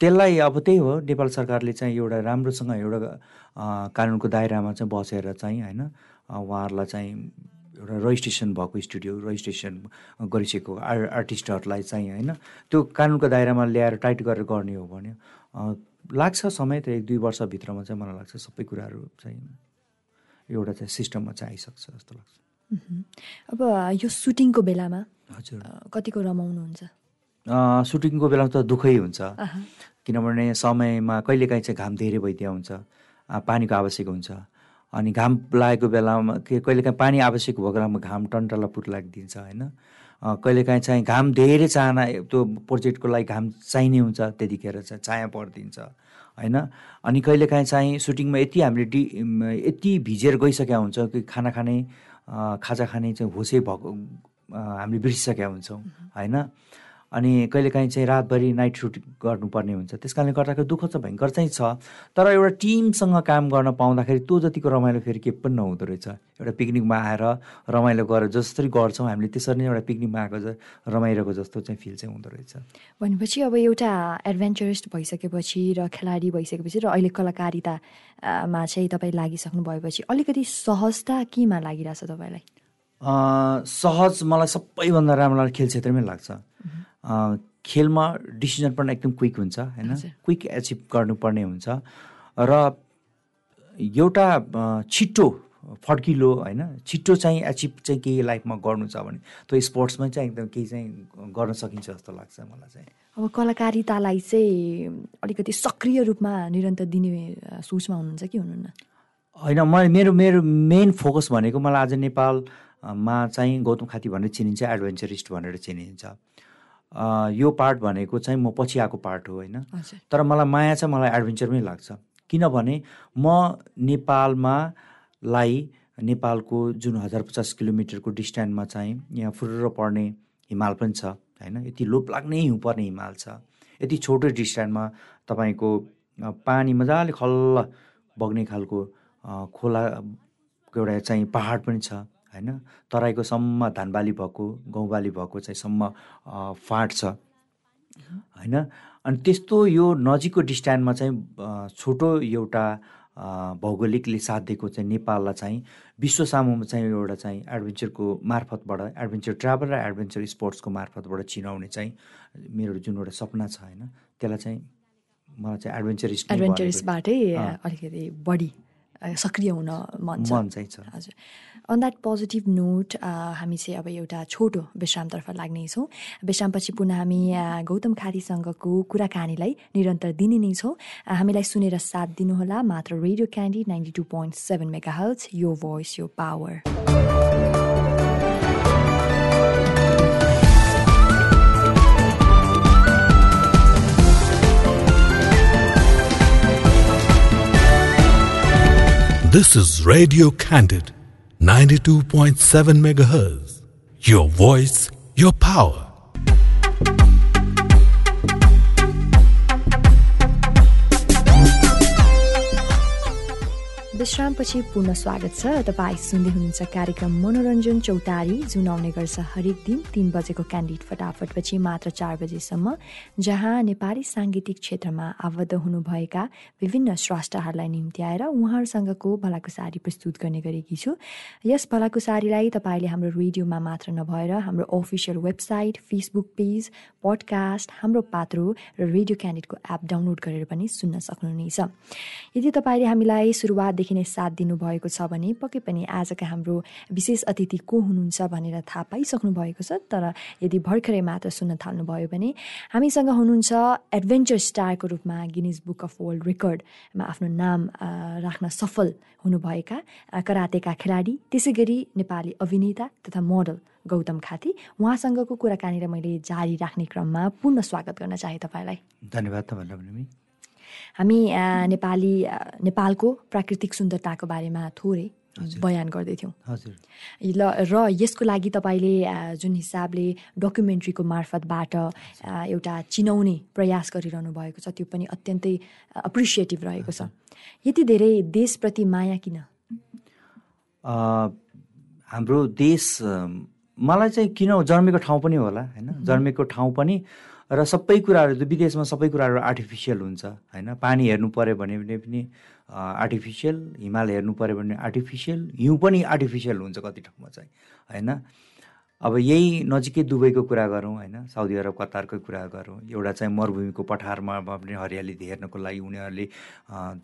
त्यसलाई अब त्यही हो नेपाल सरकारले चाहिँ एउटा राम्रोसँग एउटा कानुनको दायरामा चाहिँ बसेर चाहिँ होइन उहाँहरूलाई चाहिँ एउटा रजिस्ट्रेसन भएको स्टुडियो रजिस्ट्रेसन गरिसकेको आर् आर्टिस्टहरूलाई चाहिँ होइन त्यो कानुनको दायरामा ल्याएर टाइट गरेर गर्ने हो भने लाग्छ समय त एक दुई वर्षभित्रमा चाहिँ मलाई लाग्छ सबै कुराहरू चाहिँ एउटा चाहिँ सिस्टममा चाहिँ आइसक्छ जस्तो लाग्छ। अब यो सुटिङको बेलामा हजुर। कतिको रमाउनुहुन्छ? सुटिङको बेलामा त दुःखै हुन्छ। किनभने समयमा कहिलेकाहीँ चाहिँ घाम धेरै भइदिया हुन्छ पानीको आवश्यक हुन्छ। अनि घाम लागेको बेलामा के कहिलेकाहीँ पानी आवश्यक भएको बेलामा घाम टन्टला पुर लागिदिन्छ होइन? कहिलेकाहीँ चाहिँ घाम धेरै चाहना त्यो प्रोजेक्टको लागि घाम चाहिने हुन्छ त्यतिखेर चाहिँ चाया परिदिन्छ। होइन? अनि कहिलेकाहीँ चाहिँ सुटिङमा यति हामीले डि यति भिजेर गइसकेका हुन्छ कि खाना खाने खाजा खाने चाहिँ होसै भएको हामीले बिर्सिसकेका हुन्छौँ होइन? अनि कहिलेकाहीँ चाहिँ रातभरि नाइट सुट गर्नुपर्ने हुन्छ। त्यस कारणले गर्दाखेरि दुःख चाहिँ भयङ्कर चाहिँ छ। तर एउटा टिमसँग काम गर्न पाउँदाखेरि त्यो जतिको रमाइलो फेरि के पनि नहुँदो रहेछ। एउटा पिकनिकमा आएर रमाइलो गरेर जसरी गर्छौँ हामीले त्यसरी नै एउटा पिकनिकमा आएको रमाइरहेको जस्तो चाहिँ फिल चाहिँ हुँदो रहेछ। भनेपछि अब एउटा एडभेन्चरिस्ट भइसकेपछि र खेलाडी भइसकेपछि र अहिले कलाकारितामा चाहिँ तपाईँ लागिसक्नु भएपछि अलिकति सहजता केमा लागिरहेछ तपाईँलाई? सहज मलाई सबैभन्दा राम्रो खेल क्षेत्रमै लाग्छ। खेलमा डिसिजन पनि एकदम क्विक हुन्छ होइन? क्विक एचिभ गर्नुपर्ने हुन्छ। र एउटा छिट्टो फड्किलो होइन? छिट्टो चाहिँ एचिभ चाहिँ केही लाइफमा गर्नु छ भने त्यो स्पोर्ट्समा चाहिँ एकदम केही चाहिँ गर्न सकिन्छ जस्तो लाग्छ मलाई चाहिँ। अब कलाकारितालाई चाहिँ अलिकति सक्रिय रूपमा निरन्तर दिने सोचमा हुनुहुन्छ कि हुनुहुन्न? होइन म मेरो मेरो मेन फोकस भनेको मलाई आज नेपालमा चाहिँ गौतम खाती भनेर चिनिन्छ एडभेन्चरिस्ट भनेर चिनिन्छ। यो पार्ट भनेको चाहिँ म पछि आएको पार्ट हो होइन? तर मलाई माया चाहिँ मलाई एडभेन्चरमै लाग्छ। किनभने म नेपालमा लाई नेपालको जुन हजार पचास किलोमिटरको डिस्टेन्समा चाहिँ यहाँ फुरुर पर्ने हिमाल पनि छ होइन? यति लोप लाग्ने हिउँ पर्ने हिमाल छ। यति छोटो डिस्टेन्समा तपाईँको पानी मजाले खल्ल बग्ने खालको खोलाको एउटा चाहिँ पहाड पनि छ। होइन? तराईको सम्म धानबाली भएको गहुँबाली भएको चाहिँ सम्म फाँट छ। होइन? अनि त्यस्तो यो नजिकको डिस्ट्यान्डमा चाहिँ छोटो एउटा भौगोलिकले साथ दिएको चाहिँ नेपाललाई चाहिँ विश्व सामुमा चाहिँ एउटा चाहिँ एडभेन्चरको मार्फतबाट एडभेन्चर ट्राभल र एडभेन्चर स्पोर्ट्सको मार्फतबाट चिनाउने चाहिँ मेरो जुन एउटा सपना छ होइन? त्यसलाई चाहिँ मलाई चाहिँ एडभेन्चरिस्ट एडभेन्चरिसबाटै अलिकति बढी। सक्रिय हुन मन छ। हजुर। अन द्याट पोजिटिभ नोट हामी चाहिँ अब एउटा छोटो विश्रामतर्फ लाग्नेछौँ विश्रामपछि पुनः हामी गौतम खारीसँगको कुराकानीलाई निरन्तर दिने नै छौँ। हामीलाई सुनेर साथ दिनुहोला मात्र radio candy ninety two point seven mega hertz यो भोइस यो power. This is Radio Candid, 92.7 MHz. Your voice, your power. विश्रामपछि पुनः स्वागत छ। तपाईँ सुन्दै हुनुहुन्छ कार्यक्रम मनोरञ्जन चौतारी जुन आउने गर्छ हरेक दिन तिन बजेको क्यान्डिड फटाफटपछि मात्र चार बजेसम्म जहाँ नेपाली साङ्गीतिक क्षेत्रमा आबद्ध हुनुभएका विभिन्न स्रष्टाहरूलाई आएर उहाँहरूसँगको भलाकुसारी प्रस्तुत गर्ने गरेकी छु। यस भलाकुसारीलाई तपाईँले हाम्रो रेडियोमा मात्र नभएर हाम्रो official website Facebook page podcast हाम्रो पात्रो र रेडियो क्यान्डिडको एप डाउनलोड गरेर पनि सुन्न सक्नुहुनेछ। यदि तपाईँले हामीलाई सुरुवातदेखि सुरुदेखि नै साथ दिनुभएको छ भने पक्कै पनि आजका हाम्रो विशेष अतिथि को हुनुहुन्छ भनेर थाहा पाइसक्नु भएको छ। तर यदि भर्खरै मात्र सुन्न थाल्नुभयो भने हामीसँग हुनुहुन्छ एडभेन्चर स्टारको रूपमा गिनिज बुक अफ वर्ल्ड रेकर्डमा आफ्नो नाम राख्न सफल हुनुभएका करातेका खेलाडी त्यसै गरी नेपाली अभिनेता तथा मोडल गौतम खाती उहाँसँगको कुराकानीलाई मैले जारी राख्ने क्रममा पुनः स्वागत गर्न चाहे तपाईँलाई। धन्यवाद तपाईँलाई हामी नेपाली नेपालको प्राकृतिक सुन्दरताको बारेमा थोरै बयान गर्दैथ्यौँ हजुर। ल र यसको लागि तपाईँले जुन हिसाबले डकुमेन्ट्रीको मार्फतबाट एउटा चिनाउने प्रयास गरिरहनु भएको छ त्यो पनि अत्यन्तै अप्रिसिएटिभ रहेको छ। यति धेरै देशप्रति माया किन? हाम्रो देश मलाई चाहिँ किन जन्मेको ठाउँ पनि होला होइन? जन्मेको ठाउँ पनि र सबै कुराहरू विदेशमा सबै कुराहरू आर्टिफिसियल हुन्छ होइन? पानी हेर्नु पऱ्यो भने पनि आर्टिफिसियल हिमाल हेर्नु पऱ्यो भने आर्टिफिसियल हिउँ पनि आर्टिफिसियल हुन्छ कति ठाउँमा चाहिँ होइन? अब यही नजिकै दुबईको कुरा गरौँ होइन? साउदी अरब कतारकै कुरा गरौँ एउटा चाहिँ मरुभूमिको पठारमा पनि हरियाली हेर्नको लागि उनीहरूले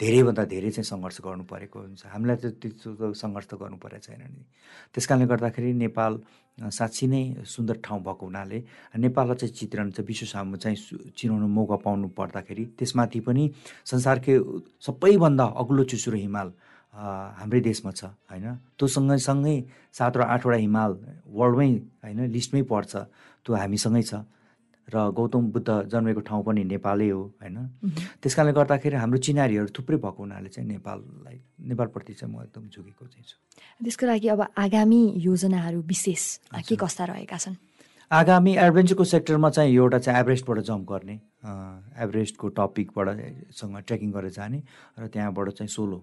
धेरैभन्दा धेरै चाहिँ सङ्घर्ष गर्नु परेको हुन्छ। हामीलाई त त्यस्तो सङ्घर्ष त गर्नु परेको छैन नि। त्यस कारणले गर्दाखेरि नेपाल साँच्ची नै सुन्दर ठाउँ भएको हुनाले नेपाललाई चाहिँ चित्रण चाहिँ विश्व सामु चाहिँ चिनाउनु मौका पाउनु पर्दाखेरि त्यसमाथि पनि संसारकै सबैभन्दा अग्लो चुचुरो हिमाल हाम्रै देशमा छ होइन? त्यो सँगै सात र आठवटा हिमाल वर्ल्डमै होइन लिस्टमै पर्छ त्यो हामीसँगै छ। र गौतम बुद्ध जन्मेको ठाउँ पनि नेपालै हो होइन? त्यस कारणले गर्दाखेरि हाम्रो चिनारीहरू थुप्रै भएको हुनाले चाहिँ नेपाललाई नेपालप्रति चाहिँ म एकदम झुकेको चाहिँ छु। त्यसको लागि अब आगामी योजनाहरू विशेष के कस्ता रहेका छन्? आगामी एडभेन्चरको सेक्टरमा चाहिँ एउटा चाहिँ एभरेस्टबाट जम्प गर्ने एभरेस्टको टपिकबाट सँग ट्रेकिङ गरेर जाने र त्यहाँबाट चाहिँ सोलो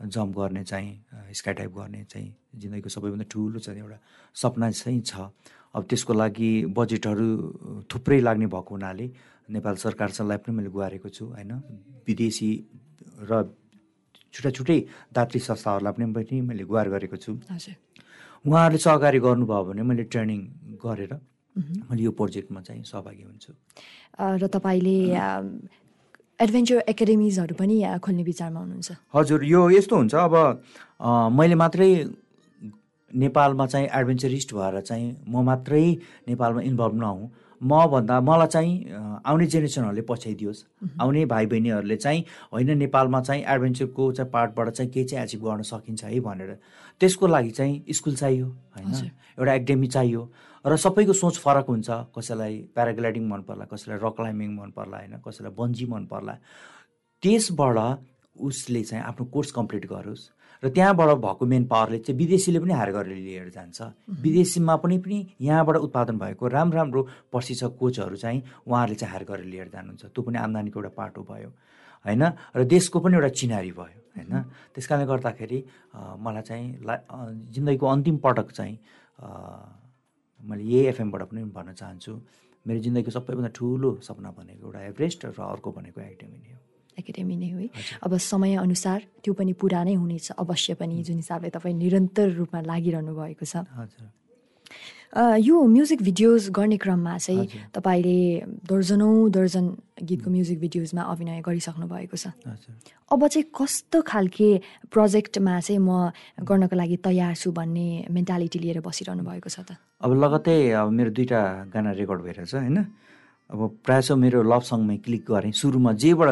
जम्प गर्ने चाहिँ स्काई टाइप गर्ने चाहिँ जिन्दगीको सबैभन्दा ठुलो चाहिँ एउटा सपना चाहिँ छ। अब त्यसको लागि बजेटहरू थुप्रै लाग्ने भएको हुनाले नेपाल सरकारसँगलाई पनि मैले गुहारेको छु होइन? विदेशी र छुट्टा छुट्टै दात्री संस्थाहरूलाई पनि मैले गुहार गरेको छु। उहाँहरूले सहकारी गर्नुभयो भने मैले ट्रेनिङ गरेर मैले यो प्रोजेक्टमा चाहिँ सहभागी हुन्छु। र तपाईँले एडभेन्चर एकाडेमिजहरू पनि खोल्ने विचारमा हुनुहुन्छ। हजुर यो यस्तो हुन्छ अब मैले मात्रै नेपालमा चाहिँ एडभेन्चरिस्ट भएर चाहिँ म मात्रै नेपालमा इन्भल्भ नहुँ। म भन्दा मलाई चाहिँ आउने जेनेरेसनहरूले पछ्याइदियोस्। आउने भाइ बहिनीहरूले चाहिँ होइन नेपालमा चाहिँ एडभेन्चरको चाहिँ पार्टबाट चाहिँ केही चाहिँ एचिभ गर्न सकिन्छ है भनेर। त्यसको लागि चाहिँ स्कुल चाहियो होइन? एउटा एकाडेमी चाहियो। र सबैको सोच फरक हुन्छ। कसैलाई प्याराग्लाइडिङ मन पर्ला कसैलाई रक क्लाइम्बिङ मन पर्ला होइन? कसैलाई बन्जी मन पर्ला। त्यसबाट उसले चाहिँ आफ्नो कोर्स कम्प्लिट गरोस्। र त्यहाँबाट भएको मेन पावरले चाहिँ विदेशीले पनि हायर गरेर लिएर जान्छ। विदेशीमा पनि पनि यहाँबाट उत्पादन भएको राम्रो राम्रो प्रशिक्षक कोचहरू चाहिँ उहाँहरूले चाहिँ हायर गरेर लिएर जानुहुन्छ। त्यो पनि आम्दानीको एउटा पाटो भयो होइन? र देशको पनि एउटा चिनारी भयो होइन? त्यस कारणले गर्दाखेरि मलाई चाहिँ ला जिन्दगीको अन्तिम पटक चाहिँ मैले यही एफएमबाट पनि भन्न चाहन्छु। मेरो जिन्दगीको सबैभन्दा ठुलो सपना भनेको एउटा एभरेस्ट र अर्को भनेको एकाडेमी नै हो एकाडेमी नै हो अब समयअनुसार त्यो पनि पुरा नै हुनेछ। अवश्य पनि जुन हिसाबले तपाईँ निरन्तर रूपमा लागिरहनु भएको छ। यो म्युजिक भिडियोज गर्ने क्रममा चाहिँ तपाईँले दर्जनौँ दर्जन गीतको म्युजिक भिडियोजमा अभिनय गरिसक्नु भएको छ। अब चाहिँ कस्तो खालके प्रोजेक्टमा चाहिँ म गर्नको लागि तयार छु भन्ने मेन्टालिटी लिएर बसिरहनु भएको छ त? अब लगतै अब मेरो दुइटा गाना रेकर्ड भइरहेछ होइन? अब प्रायः मेरो लभ सङमै क्लिक गरेँ। सुरुमा जेबाट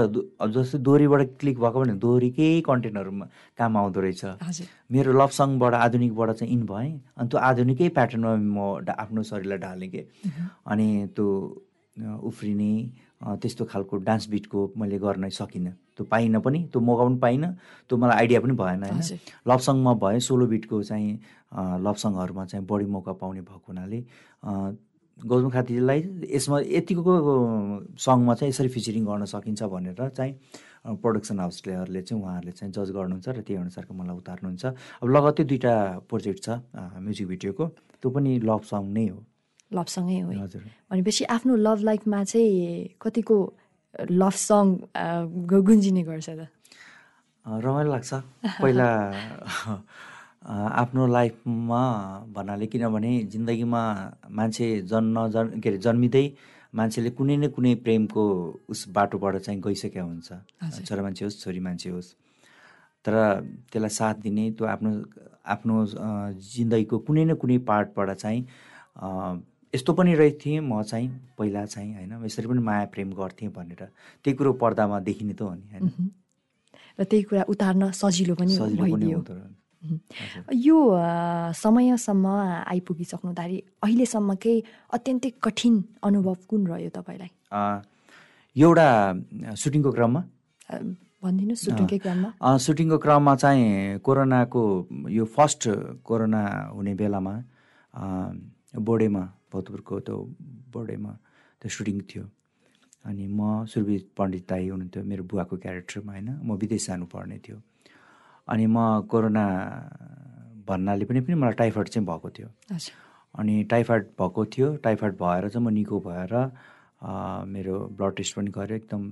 जस्तै दोहोरीबाट क्लिक भएको भने दोहोरीकै कन्टेन्टहरूमा काम आउँदो रहेछ। मेरो लभ सङबाट आधुनिकबाट चाहिँ इन भएँ। अनि त्यो आधुनिकै प्याटर्नमा म आफ्नो शरीरलाई ढालेँ कि अनि त्यो उफ्रिने त्यस्तो खालको डान्स बिटको मैले गर्न सकिनँ। त्यो पाइनँ पनि त्यो मौका पनि पाइनँ त्यो मलाई आइडिया पनि भएन होइन। लभ सङमा भए सोलो बिटको चाहिँ लभ सङहरूमा चाहिँ बढी मौका पाउने भएको हुनाले गौतम खातीलाई यसमा यतिको सङमा चाहिँ यसरी फिचरिङ गर्न सकिन्छ भनेर चाहिँ प्रडक्सन हाउसलेहरूले चाहिँ उहाँहरूले चाहिँ जज गर्नुहुन्छ र त्यही अनुसारको मलाई उतार्नुहुन्छ। अब लगत्तै दुइटा प्रोजेक्ट छ म्युजिक भिडियोको त्यो पनि लभ सङ नै हो। लभ सङै हो। हजुर। भनेपछि आफ्नो लभ लाइफमा चाहिँ कतिको लभ सङ गुन्जिने गर्छ त? रमाइलो लाग्छ। पहिला आफ्नो लाइफमा भन्नाले किनभने जिन्दगीमा मान्छे जन्म जन् के अरे जन्मिँदै मान्छेले कुनै न कुनै प्रेमको उस बाटोबाट चाहिँ गइसकेका हुन्छ। छोरा मान्छे होस् छोरी मान्छे होस्। तर त्यसलाई साथ दिने त्यो आफ्नो आफ्नो जिन्दगीको कुनै न कुनै पार्टबाट चाहिँ यस्तो पनि रहेको थिएँ म चाहिँ पहिला चाहिँ होइन? यसरी पनि माया प्रेम गर्थेँ भनेर। त्यही कुरो पर्दामा देखिने त हो नि होइन। र त्यही कुरा उतार्न सजिलो पनि सजिलो पनि यो समयसम्म आइपुगिसक्नुहुँदाखेरि अहिलेसम्मकै अत्यन्तै कठिन अनुभव कुन रह्यो तपाईँलाई? एउटा सुटिङको क्रममा। भनिदिनुहोस् सुटिङकै क्रममा। सुटिङको क्रममा चाहिँ कोरोनाको यो फर्स्ट कोरोना हुने बेलामा अ, बोर्डेमा भौतपुरको त्यो बोर्डेमा त्यो सुटिङ थियो। अनि म सुरवीर पण्डित दाई हुनुहुन्थ्यो मेरो बुवाको क्यारेक्टरमा होइन म विदेश जानुपर्ने थियो। अनि म कोरोना भन्नाले पनि पनि मलाई टाइफाइड चाहिँ भएको थियो। अनि टाइफाइड भएको थियो। टाइफाइड भएर चाहिँ म निको भएर मेरो ब्लड टेस्ट पनि गरेँ। एकदम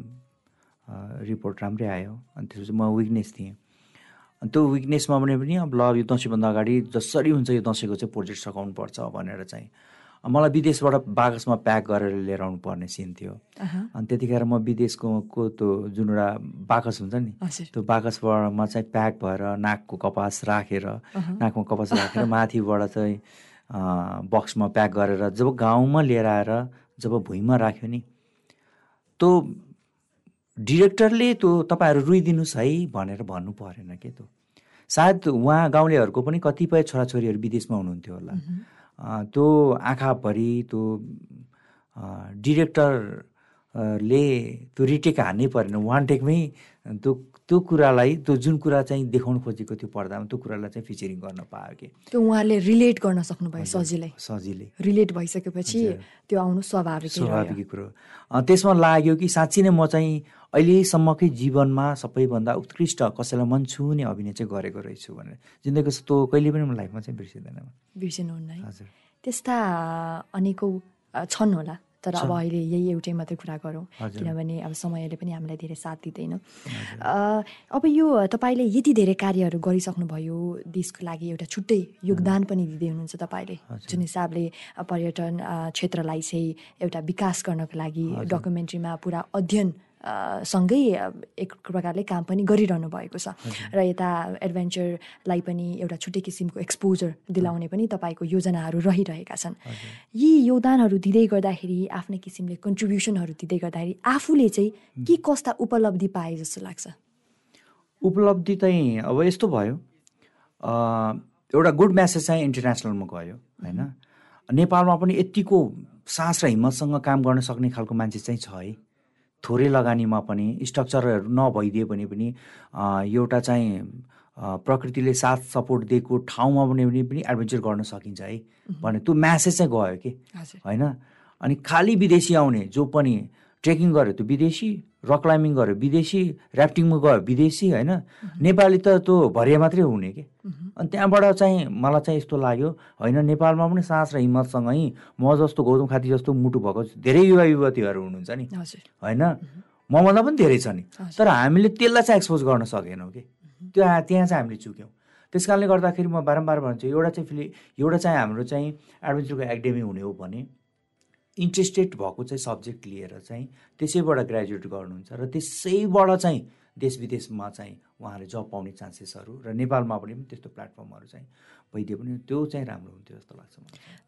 रिपोर्ट राम्रै आयो। अनि त्यसपछि म विकनेस थिएँ। अनि त्यो विकनेसमा भने पनि अब ल यो दसैँभन्दा अगाडि जसरी हुन्छ यो दसैँको चाहिँ प्रोजेक्ट सघाउनु पर्छ भनेर चाहिँ मलाई विदेशबाट बाकसमा प्याक गरेर लिएर आउनु पर्ने सिन थियो अनि त्यतिखेर म विदेशको को त्यो जुन एउटा बाकस हुन्छ नि त्यो बाकसबाट म चाहिँ प्याक भएर नाकको कपास राखेर नाकमा कपास राखेर माथिबाट चाहिँ बक्समा प्याक गरेर जब गाउँमा लिएर आएर जब भुइँमा राख्यो नि त्यो डिरेक्टरले त्यो तपाईँहरू रुइदिनुहोस् है भनेर भन्नु परेन के त्यो। सायद उहाँ गाउँलेहरूको पनि कतिपय छोराछोरीहरू विदेशमा हुनुहुन्थ्यो होला। त्यो आँखाभरि त्यो डिरेक्टरले त्यो रिटेक हान्नै परेन। वान टेकमै त्यो त्यो कुरालाई त्यो जुन कुरा चाहिँ देखाउनु खोजेको थियो पर्दामा त्यो कुरालाई चाहिँ फिचरिङ गर्न पायो कि। त्यो उहाँले रिलेट गर्न सक्नुभयो सजिलै। सजिलै। रिलेट भइसकेपछि त्यो आउनु स्वाभाविकै स्वाभाविक कुरो त्यसमा लाग्यो कि साँच्ची नै म चाहिँ अहिलेसम्मकै जीवनमा सबैभन्दा उत्कृष्ट कसैलाई मन छुने अभिनय चाहिँ गरेको रहेछु भनेर। जिन्दगीको त्यो कहिले पनि म लाइफमा चाहिँ बिर्सिँदैन। बिर्सिनुहुन्न है। त्यस्ता अनेकौँ छन् होला। तर अब अहिले यही एउटै मात्रै कुरा गरौँ। किनभने अब समयले पनि हामीलाई धेरै साथ दिँदैन। अब यो तपाईँले यति धेरै कार्यहरू गरिसक्नुभयो देशको लागि एउटा छुट्टै योगदान पनि दिँदै हुनुहुन्छ तपाईँले। जुन हिसाबले पर्यटन क्षेत्रलाई चाहिँ एउटा विकास गर्नको लागि डकुमेन्ट्रीमा पुरा अध्ययन सँगै एक प्रकारले काम पनि गरिरहनु भएको छ। र यता एडभेन्चरलाई पनि एउटा छुट्टै किसिमको एक्सपोजर दिलाउने पनि तपाईँको योजनाहरू रहिरहेका छन्। यी योगदानहरू दिँदै गर्दाखेरि आफ्नै किसिमले कन्ट्रिब्युसनहरू दिँदै गर्दाखेरि आफूले चाहिँ के कस्ता उपलब्धि पाए जस्तो लाग्छ? उपलब्धि चाहिँ अब यस्तो भयो। एउटा गुड म्यासेज चाहिँ इन्टरनेसनलमा गयो होइन? नेपालमा पनि यत्तिको साहस र हिम्मतसँग काम गर्न सक्ने खालको मान्छे चाहिँ छ है। थोरै लगानीमा पनि स्ट्रक्चरहरू नभइदिए भने पनि एउटा चाहिँ प्रकृतिले साथ सपोर्ट दिएको ठाउँमा भने पनि एडभेन्चर गर्न सकिन्छ है भने त्यो म्यासेज चाहिँ गयो कि? होइन? अनि खालि विदेशी आउने जो पनि ट्रेकिङ गर्यो त्यो विदेशी रक क्लाइम्बिङ गर्यो विदेशी ऱ्याफ्टिङमा गयो विदेशी होइन? नेपाली त त्यो भरिया मात्रै हुने कि? अनि त्यहाँबाट चाहिँ मलाई चाहिँ यस्तो लाग्यो होइन नेपालमा पनि साहस र हिम्मतसँगै म जस्तो गौतम खाती जस्तो मुटु भएको धेरै युवा युवतीहरू हुनुहुन्छ नि। होइन? मभन्दा पनि धेरै छ नि। तर हामीले त्यसलाई चाहिँ एक्सपोज गर्न सकेनौँ कि? त्यो त्यहाँ चाहिँ हामीले चुक्यौँ। त्यस कारणले गर्दाखेरि म बारम्बार भन्छु एउटा चाहिँ फिलि एउटा चाहिँ हाम्रो चाहिँ एडभेन्चरको एकाडेमी हुने हो भने इन्ट्रेस्टेड भएको चाहिँ सब्जेक्ट लिएर चाहिँ त्यसैबाट ग्रेजुएट गर्नुहुन्छ र त्यसैबाट चाहिँ देश विदेशमा चाहिँ उहाँले जब पाउने चान्सेसहरू र नेपालमा पनि त्यस्तो प्लेटफर्महरू चाहिँ भइदियो भने त्यो चाहिँ राम्रो हुन्थ्यो जस्तो लाग्छ।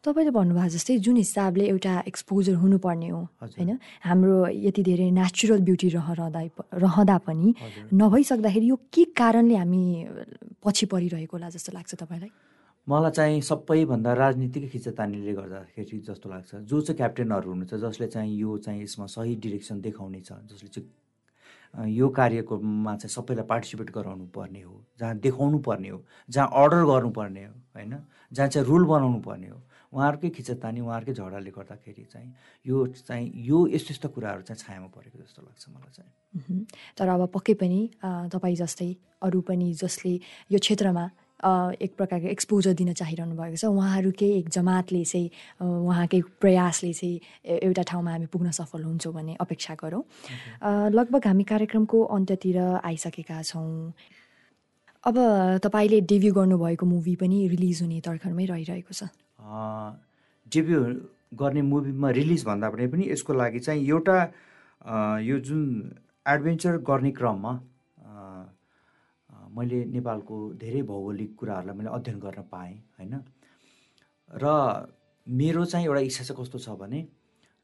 तपाईँले भन्नुभएको जस्तै जुन हिसाबले एउटा एक्सपोजर हुनुपर्ने हो। होइन हाम्रो यति धेरै नेचुरल ब्युटी रहँदा रहँदा पनि नभइसक्दाखेरि यो के कारणले हामी पछि परिरहेको होला जस्तो लाग्छ तपाईँलाई मलाई चाहिँ सबैभन्दा राजनीतिक खिचतानीले गर्दाखेरि जस्तो लाग्छ। जो चाहिँ क्याप्टेनहरू हुनुहुन्छ जसले चाहिँ यो चाहिँ यसमा सही डिरेक्सन देखाउने छ जसले चाहिँ यो कार्यकोमा चाहिँ सबैलाई पार्टिसिपेट गराउनु पर्ने हो जहाँ देखाउनु पर्ने हो जहाँ अर्डर गर्नुपर्ने हो होइन? जहाँ चाहिँ रुल बनाउनु पर्ने हो उहाँहरूकै खिचतानी उहाँहरूकै झगडाले गर्दाखेरि चाहिँ यो चाहिँ यो यस्तो यस्तो कुराहरू चाहिँ छायामा परेको जस्तो लाग्छ मलाई चाहिँ। तर अब पक्कै पनि तपाईँ जस्तै अरू पनि जसले यो क्षेत्रमा एक प्रकारको एक्सपोजर दिन चाहिरहनु भएको छ। उहाँहरूकै एक जमातले चाहिँ उहाँकै प्रयासले चाहिँ एउटा ठाउँमा हामी पुग्न सफल हुन्छौँ भन्ने अपेक्षा गरौँ। लगभग हामी कार्यक्रमको अन्त्यतिर आइसकेका छौँ। अब तपाईँले डेब्यू गर्नुभएको मुभी पनि रिलिज हुने तर्खरमै रहिरहेको छ। डेब्यु गर्ने मुभीमा रिलिज भन्दा पनि यसको लागि चाहिँ एउटा यो जुन एडभेन्चर गर्ने क्रममा मैले नेपालको धेरै भौगोलिक कुराहरूलाई मैले अध्ययन गर्न पाएँ होइन? र मेरो चाहिँ एउटा इच्छा चाहिँ कस्तो छ भने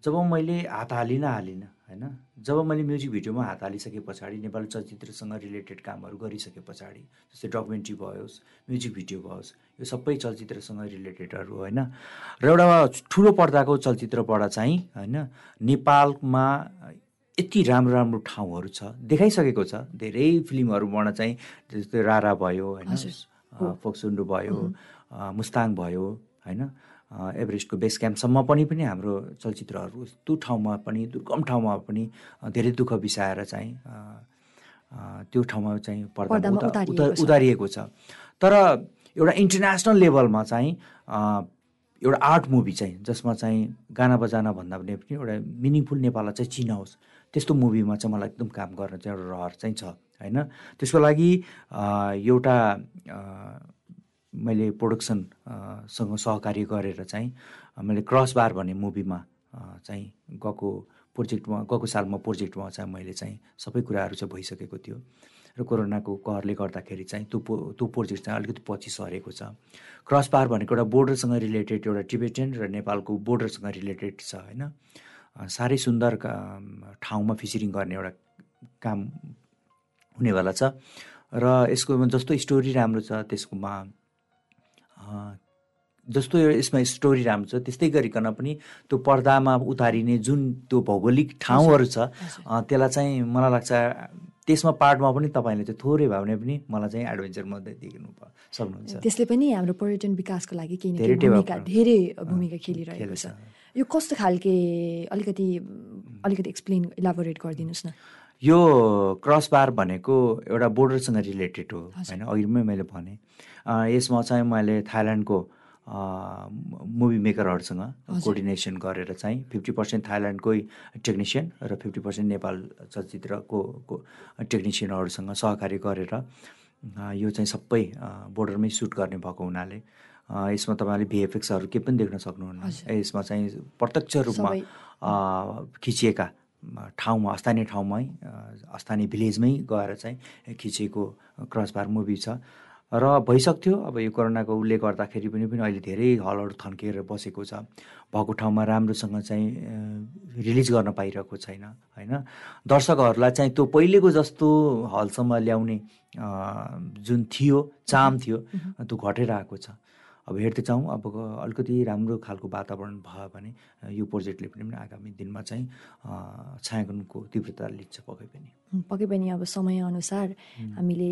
जब मैले हात हालिनँ हालिनँ होइन? जब मैले म्युजिक भिडियोमा हात हालिसके पछाडि नेपाली चलचित्रसँग रिलेटेड कामहरू गरिसके पछाडि जस्तै डकुमेन्ट्री भयोस् म्युजिक भिडियो भयोस् यो सबै चलचित्रसँग रिलेटेडहरू होइन? र एउटा ठुलो पर्दाको चलचित्रबाट चाहिँ होइन? नेपालमा यति राम्रो राम्रो ठाउँहरू छ देखाइसकेको छ। धेरै फिल्महरूबाट चाहिँ जस्तै रारा भयो होइन? फोक्सुन्डु भयो मुस्ताङ भयो होइन? एभरेस्टको बेस क्याम्पसम्म पनि पनि हाम्रो चलचित्रहरू त्यो ठाउँमा पनि दुर्गम ठाउँमा पनि धेरै दुःख बिसाएर चाहिँ त्यो ठाउँमा चाहिँ पर्दा उतारिएको छ। तर एउटा इन्टरनेसनल लेभलमा चाहिँ एउटा आर्ट मुभी चाहिँ जसमा चाहिँ गाना बजाना भन्दा पनि एउटा मिनिङफुल नेपाललाई चाहिँ चिनाओस्। त्यस्तो मुभीमा चाहिँ मलाई एकदम काम गर्न चाहिँ एउटा रहर चाहिँ छ होइन? त्यसको लागि एउटा मैले प्रोडक्सनसँग सहकार्य गरेर चाहिँ मैले क्रस बार भन्ने मुभीमा चाहिँ गएको प्रोजेक्टमा गएको सालमा प्रोजेक्टमा चाहिँ मैले चाहिँ सबै कुराहरू चाहिँ भइसकेको थियो। र कोरोनाको कहरले गर्दाखेरि चाहिँ त्यो त्यो प्रोजेक्ट चाहिँ अलिकति पछि सरेको छ। क्रस बार भनेको एउटा बोर्डरसँग रिलेटेड एउटा टिबेटन र नेपालको बोर्डरसँग रिलेटेड छ होइन? साह्रै सुन्दर ठाउँमा फिसिरिङ गर्ने एउटा काम हुनेवाला छ। र यसको जस्तो स्टोरी राम्रो छ त्यसकोमा जस्तो यसमा स्टोरी राम्रो छ त्यस्तै गरिकन पनि त्यो पर्दामा उतारिने जुन त्यो भौगोलिक ठाउँहरू छ त्यसलाई चाहिँ मलाई लाग्छ त्यसमा पार्टमा पनि तपाईँले चाहिँ थोरै भए भने पनि मलाई चाहिँ एडभेन्चर मध्ये दिनु सक्नुहुन्छ। त्यसले पनि हाम्रो पर्यटन विकासको लागि केही भूमिका धेरै भूमिका खेलिरहेको छ। यो कस्तो खालके अलिकति अलिकति एक्सप्लेन इलाबोरेट गरिदिनुहोस् न। यो क्रस बार भनेको एउटा बोर्डरसँग रिलेटेड हो होइन? अघिमै मैले भने। यसमा चाहिँ मैले थाइल्यान्डको मुभी मेकरहरूसँग कोअर्डिनेसन गरेर चाहिँ फिफ्टी पर्सेन्ट थाइल्यान्डकै टेक्निसियन र फिफ्टी पर्सेन्ट नेपाल चलचित्रको टेक्निसियनहरूसँग सहकारी गरेर यो चाहिँ सबै बोर्डरमै सुट गर्ने भएको हुनाले यसमा तपाईँले भिएफएक्सहरू के पनि देख्न सक्नुहुन्न। यसमा चाहिँ प्रत्यक्ष रूपमा खिचिएका ठाउँमा स्थानीय ठाउँमै स्थानीय भिलेजमै गएर चाहिँ खिचेको क्रसबार मुभी छ। र भइसक्थ्यो। अब यो कोरोनाको उसले गर्दाखेरि पनि पनि अहिले धेरै हलहरू थन्किएर बसेको छ। भएको ठाउँमा राम्रोसँग चाहिँ रिलिज गर्न पाइरहेको छैन होइन? दर्शकहरूलाई चाहिँ त्यो पहिलेको जस्तो हलसम्म ल्याउने जुन थियो चाम थियो त्यो घटेर आएको छ। अब हेर्दैछौँ अब अलिकति राम्रो खालको वातावरण भयो भने यो प्रोजेक्टले पनि आगामी दिनमा चाहिँ छायाङ्कनको तीव्रता लिन्छ पक्कै पनि। पक्कै पनि अब समयअनुसार हामीले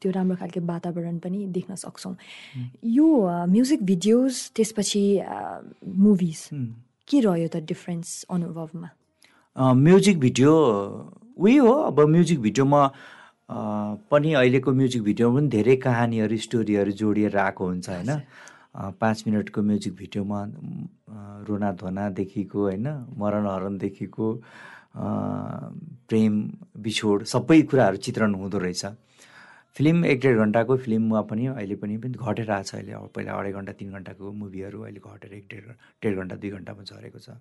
त्यो राम्रो खालको वातावरण पनि देख्न सक्छौँ। यो म्युजिक भिडियोज त्यसपछि मुभिज के रह्यो त डिफ्रेन्स अनुभवमा? म्युजिक भिडियो उही हो। अब म्युजिक भिडियोमा पनि अहिलेको म्युजिक भिडियोमा पनि धेरै कहानीहरू स्टोरीहरू जोडिएर आएको हुन्छ होइन? पाँच मिनटको म्युजिक भिडियोमा रोना धोनादेखिको होइन? मरण हरणदेखिको प्रेम बिछोड सबै कुराहरू चित्रण हुँदो रहेछ। फिल्म एक डेढ घन्टाको फिल्ममा पनि अहिले पनि घटेर आएको छ अहिले। अब पहिला अढाई घन्टा तिन घन्टाको मुभीहरू अहिले घटेर एक डेढ डेढ घन्टा दुई घन्टामा झरेको छ।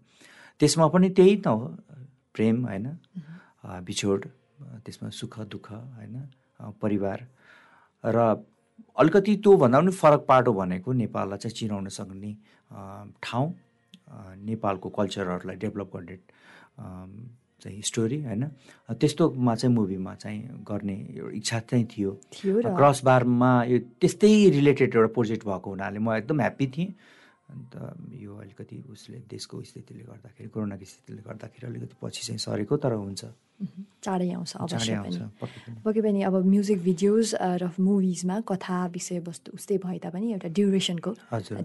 त्यसमा पनि त्यही त हो। प्रेम होइन? बिछोड त्यसमा सुख दुःख होइन? परिवार। र अलिकति त्योभन्दा पनि फरक पाटो भनेको नेपाललाई चाहिँ चिनाउन सक्ने ठाउँ नेपालको कल्चरहरूलाई डेभलप गर्ने चाहिँ स्टोरी होइन? त्यस्तोमा चाहिँ मुभीमा चाहिँ गर्ने एउटा इच्छा चाहिँ थियो। क्रस बारमा यो त्यस्तै रिलेटेड एउटा प्रोजेक्ट भएको हुनाले म एकदम ह्याप्पी थिएँ। अन्त यो अलिकति उसले देशको स्थितिले गर्दाखेरि कोरोनाको स्थितिले गर्दाखेरि अलिकति पछि चाहिँ सरेको तर हुन्छ। चाँडै आउँछ अवश्य पनि। पक्कै पनि। अब म्युजिक भिडियोज र मुभिजमा कथा विषयवस्तु उस्तै भए तापनि एउटा ड्युरेसनको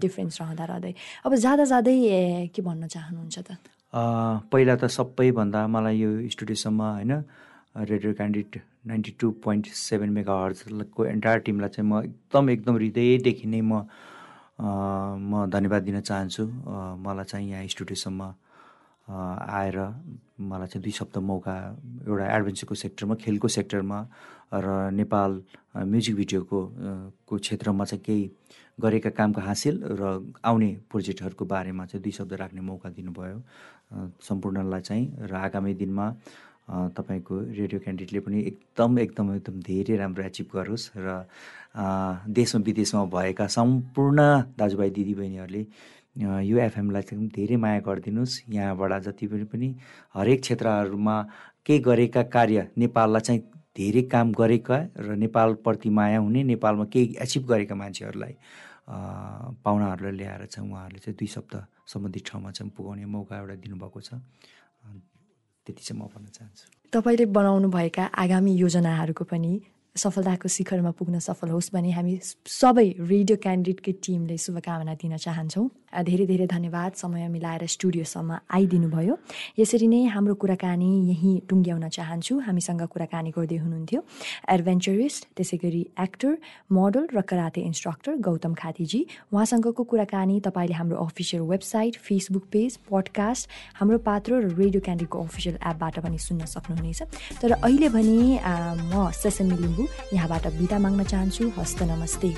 डिफ्रेन्स रहँदा रहँदै। अब जाँदा जाँदै के भन्न चाहनुहुन्छ त? पहिला त सबैभन्दा मलाई यो स्टुडियोसम्म होइन radio candidate ninety two point seven mega हर्जको entire टिमलाई चाहिँ म एकदम एकदम हृदयदेखि नै म म धन्यवाद दिन चाहन्छु। मलाई चाहिँ यहाँ स्टुडियोसम्म आएर मलाई चाहिँ दुई सप्ताह मौका एउटा एडभेन्चरको सेक्टरमा खेलको सेक्टरमा र नेपाल म्युजिक भिडियोको को क्षेत्रमा चाहिँ केही गरेका कामको हासिल र आउने प्रोजेक्टहरूको बारेमा चाहिँ दुई शब्द राख्ने मौका दिनुभयो। सम्पूर्णलाई चाहिँ र आगामी दिनमा तपाईँको रेडियो क्यान्डिडेटले पनि एकदम एकदम एकदम धेरै राम्रो एचिभ गरोस् र देशमा विदेशमा भएका सम्पूर्ण दाजुभाइ दिदीबहिनीहरूले यो एफएमलाई चाहिँ धेरै माया गरिदिनुहोस्। यहाँबाट जति पनि पनि हरेक क्षेत्रहरूमा केही गरेका कार्य नेपाललाई चाहिँ धेरै काम गरेका र नेपालप्रति माया हुने नेपालमा केही एचिभ गरेका मान्छेहरूलाई पाहुनाहरूलाई ल्याएर चाहिँ उहाँहरूले चाहिँ दुई सप्ताह सम्बन्धित ठाउँमा चाहिँ पुगाउने मौका एउटा दिनुभएको छ। त्यति चाहिँ म भन्न चाहन्छु। तपाईँले बनाउनुभएका आगामी योजनाहरूको पनि सफलताको शिखरमा पुग्न सफल होस् भने हामी सबै रेडियो क्यान्डिडेटकै टिमले शुभकामना दिन चाहन्छौँ। धेरै धेरै धन्यवाद। समय मिलाएर स्टुडियोसम्म आइदिनु भयो यसरी नै हाम्रो कुराकानी यहीँ टुङ्ग्याउन चाहन्छु। हामीसँग कुराकानी गर्दै हुनुहुन्थ्यो एडभेन्चरिस्ट त्यसै गरी एक्टर मोडल र कराते इन्स्ट्रक्टर गौतम खातीजी। उहाँसँगको कुराकानी तपाईँले हाम्रो official website Facebook page podcast हाम्रो पात्र र रेडियो क्यान्डिडको अफिसियल एपबाट पनि सुन्न सक्नुहुनेछ। तर अहिले भने म सेसमी लिम्बू यहाँबाट बिदा माग्न चाहन्छु। हस्त नमस्ते।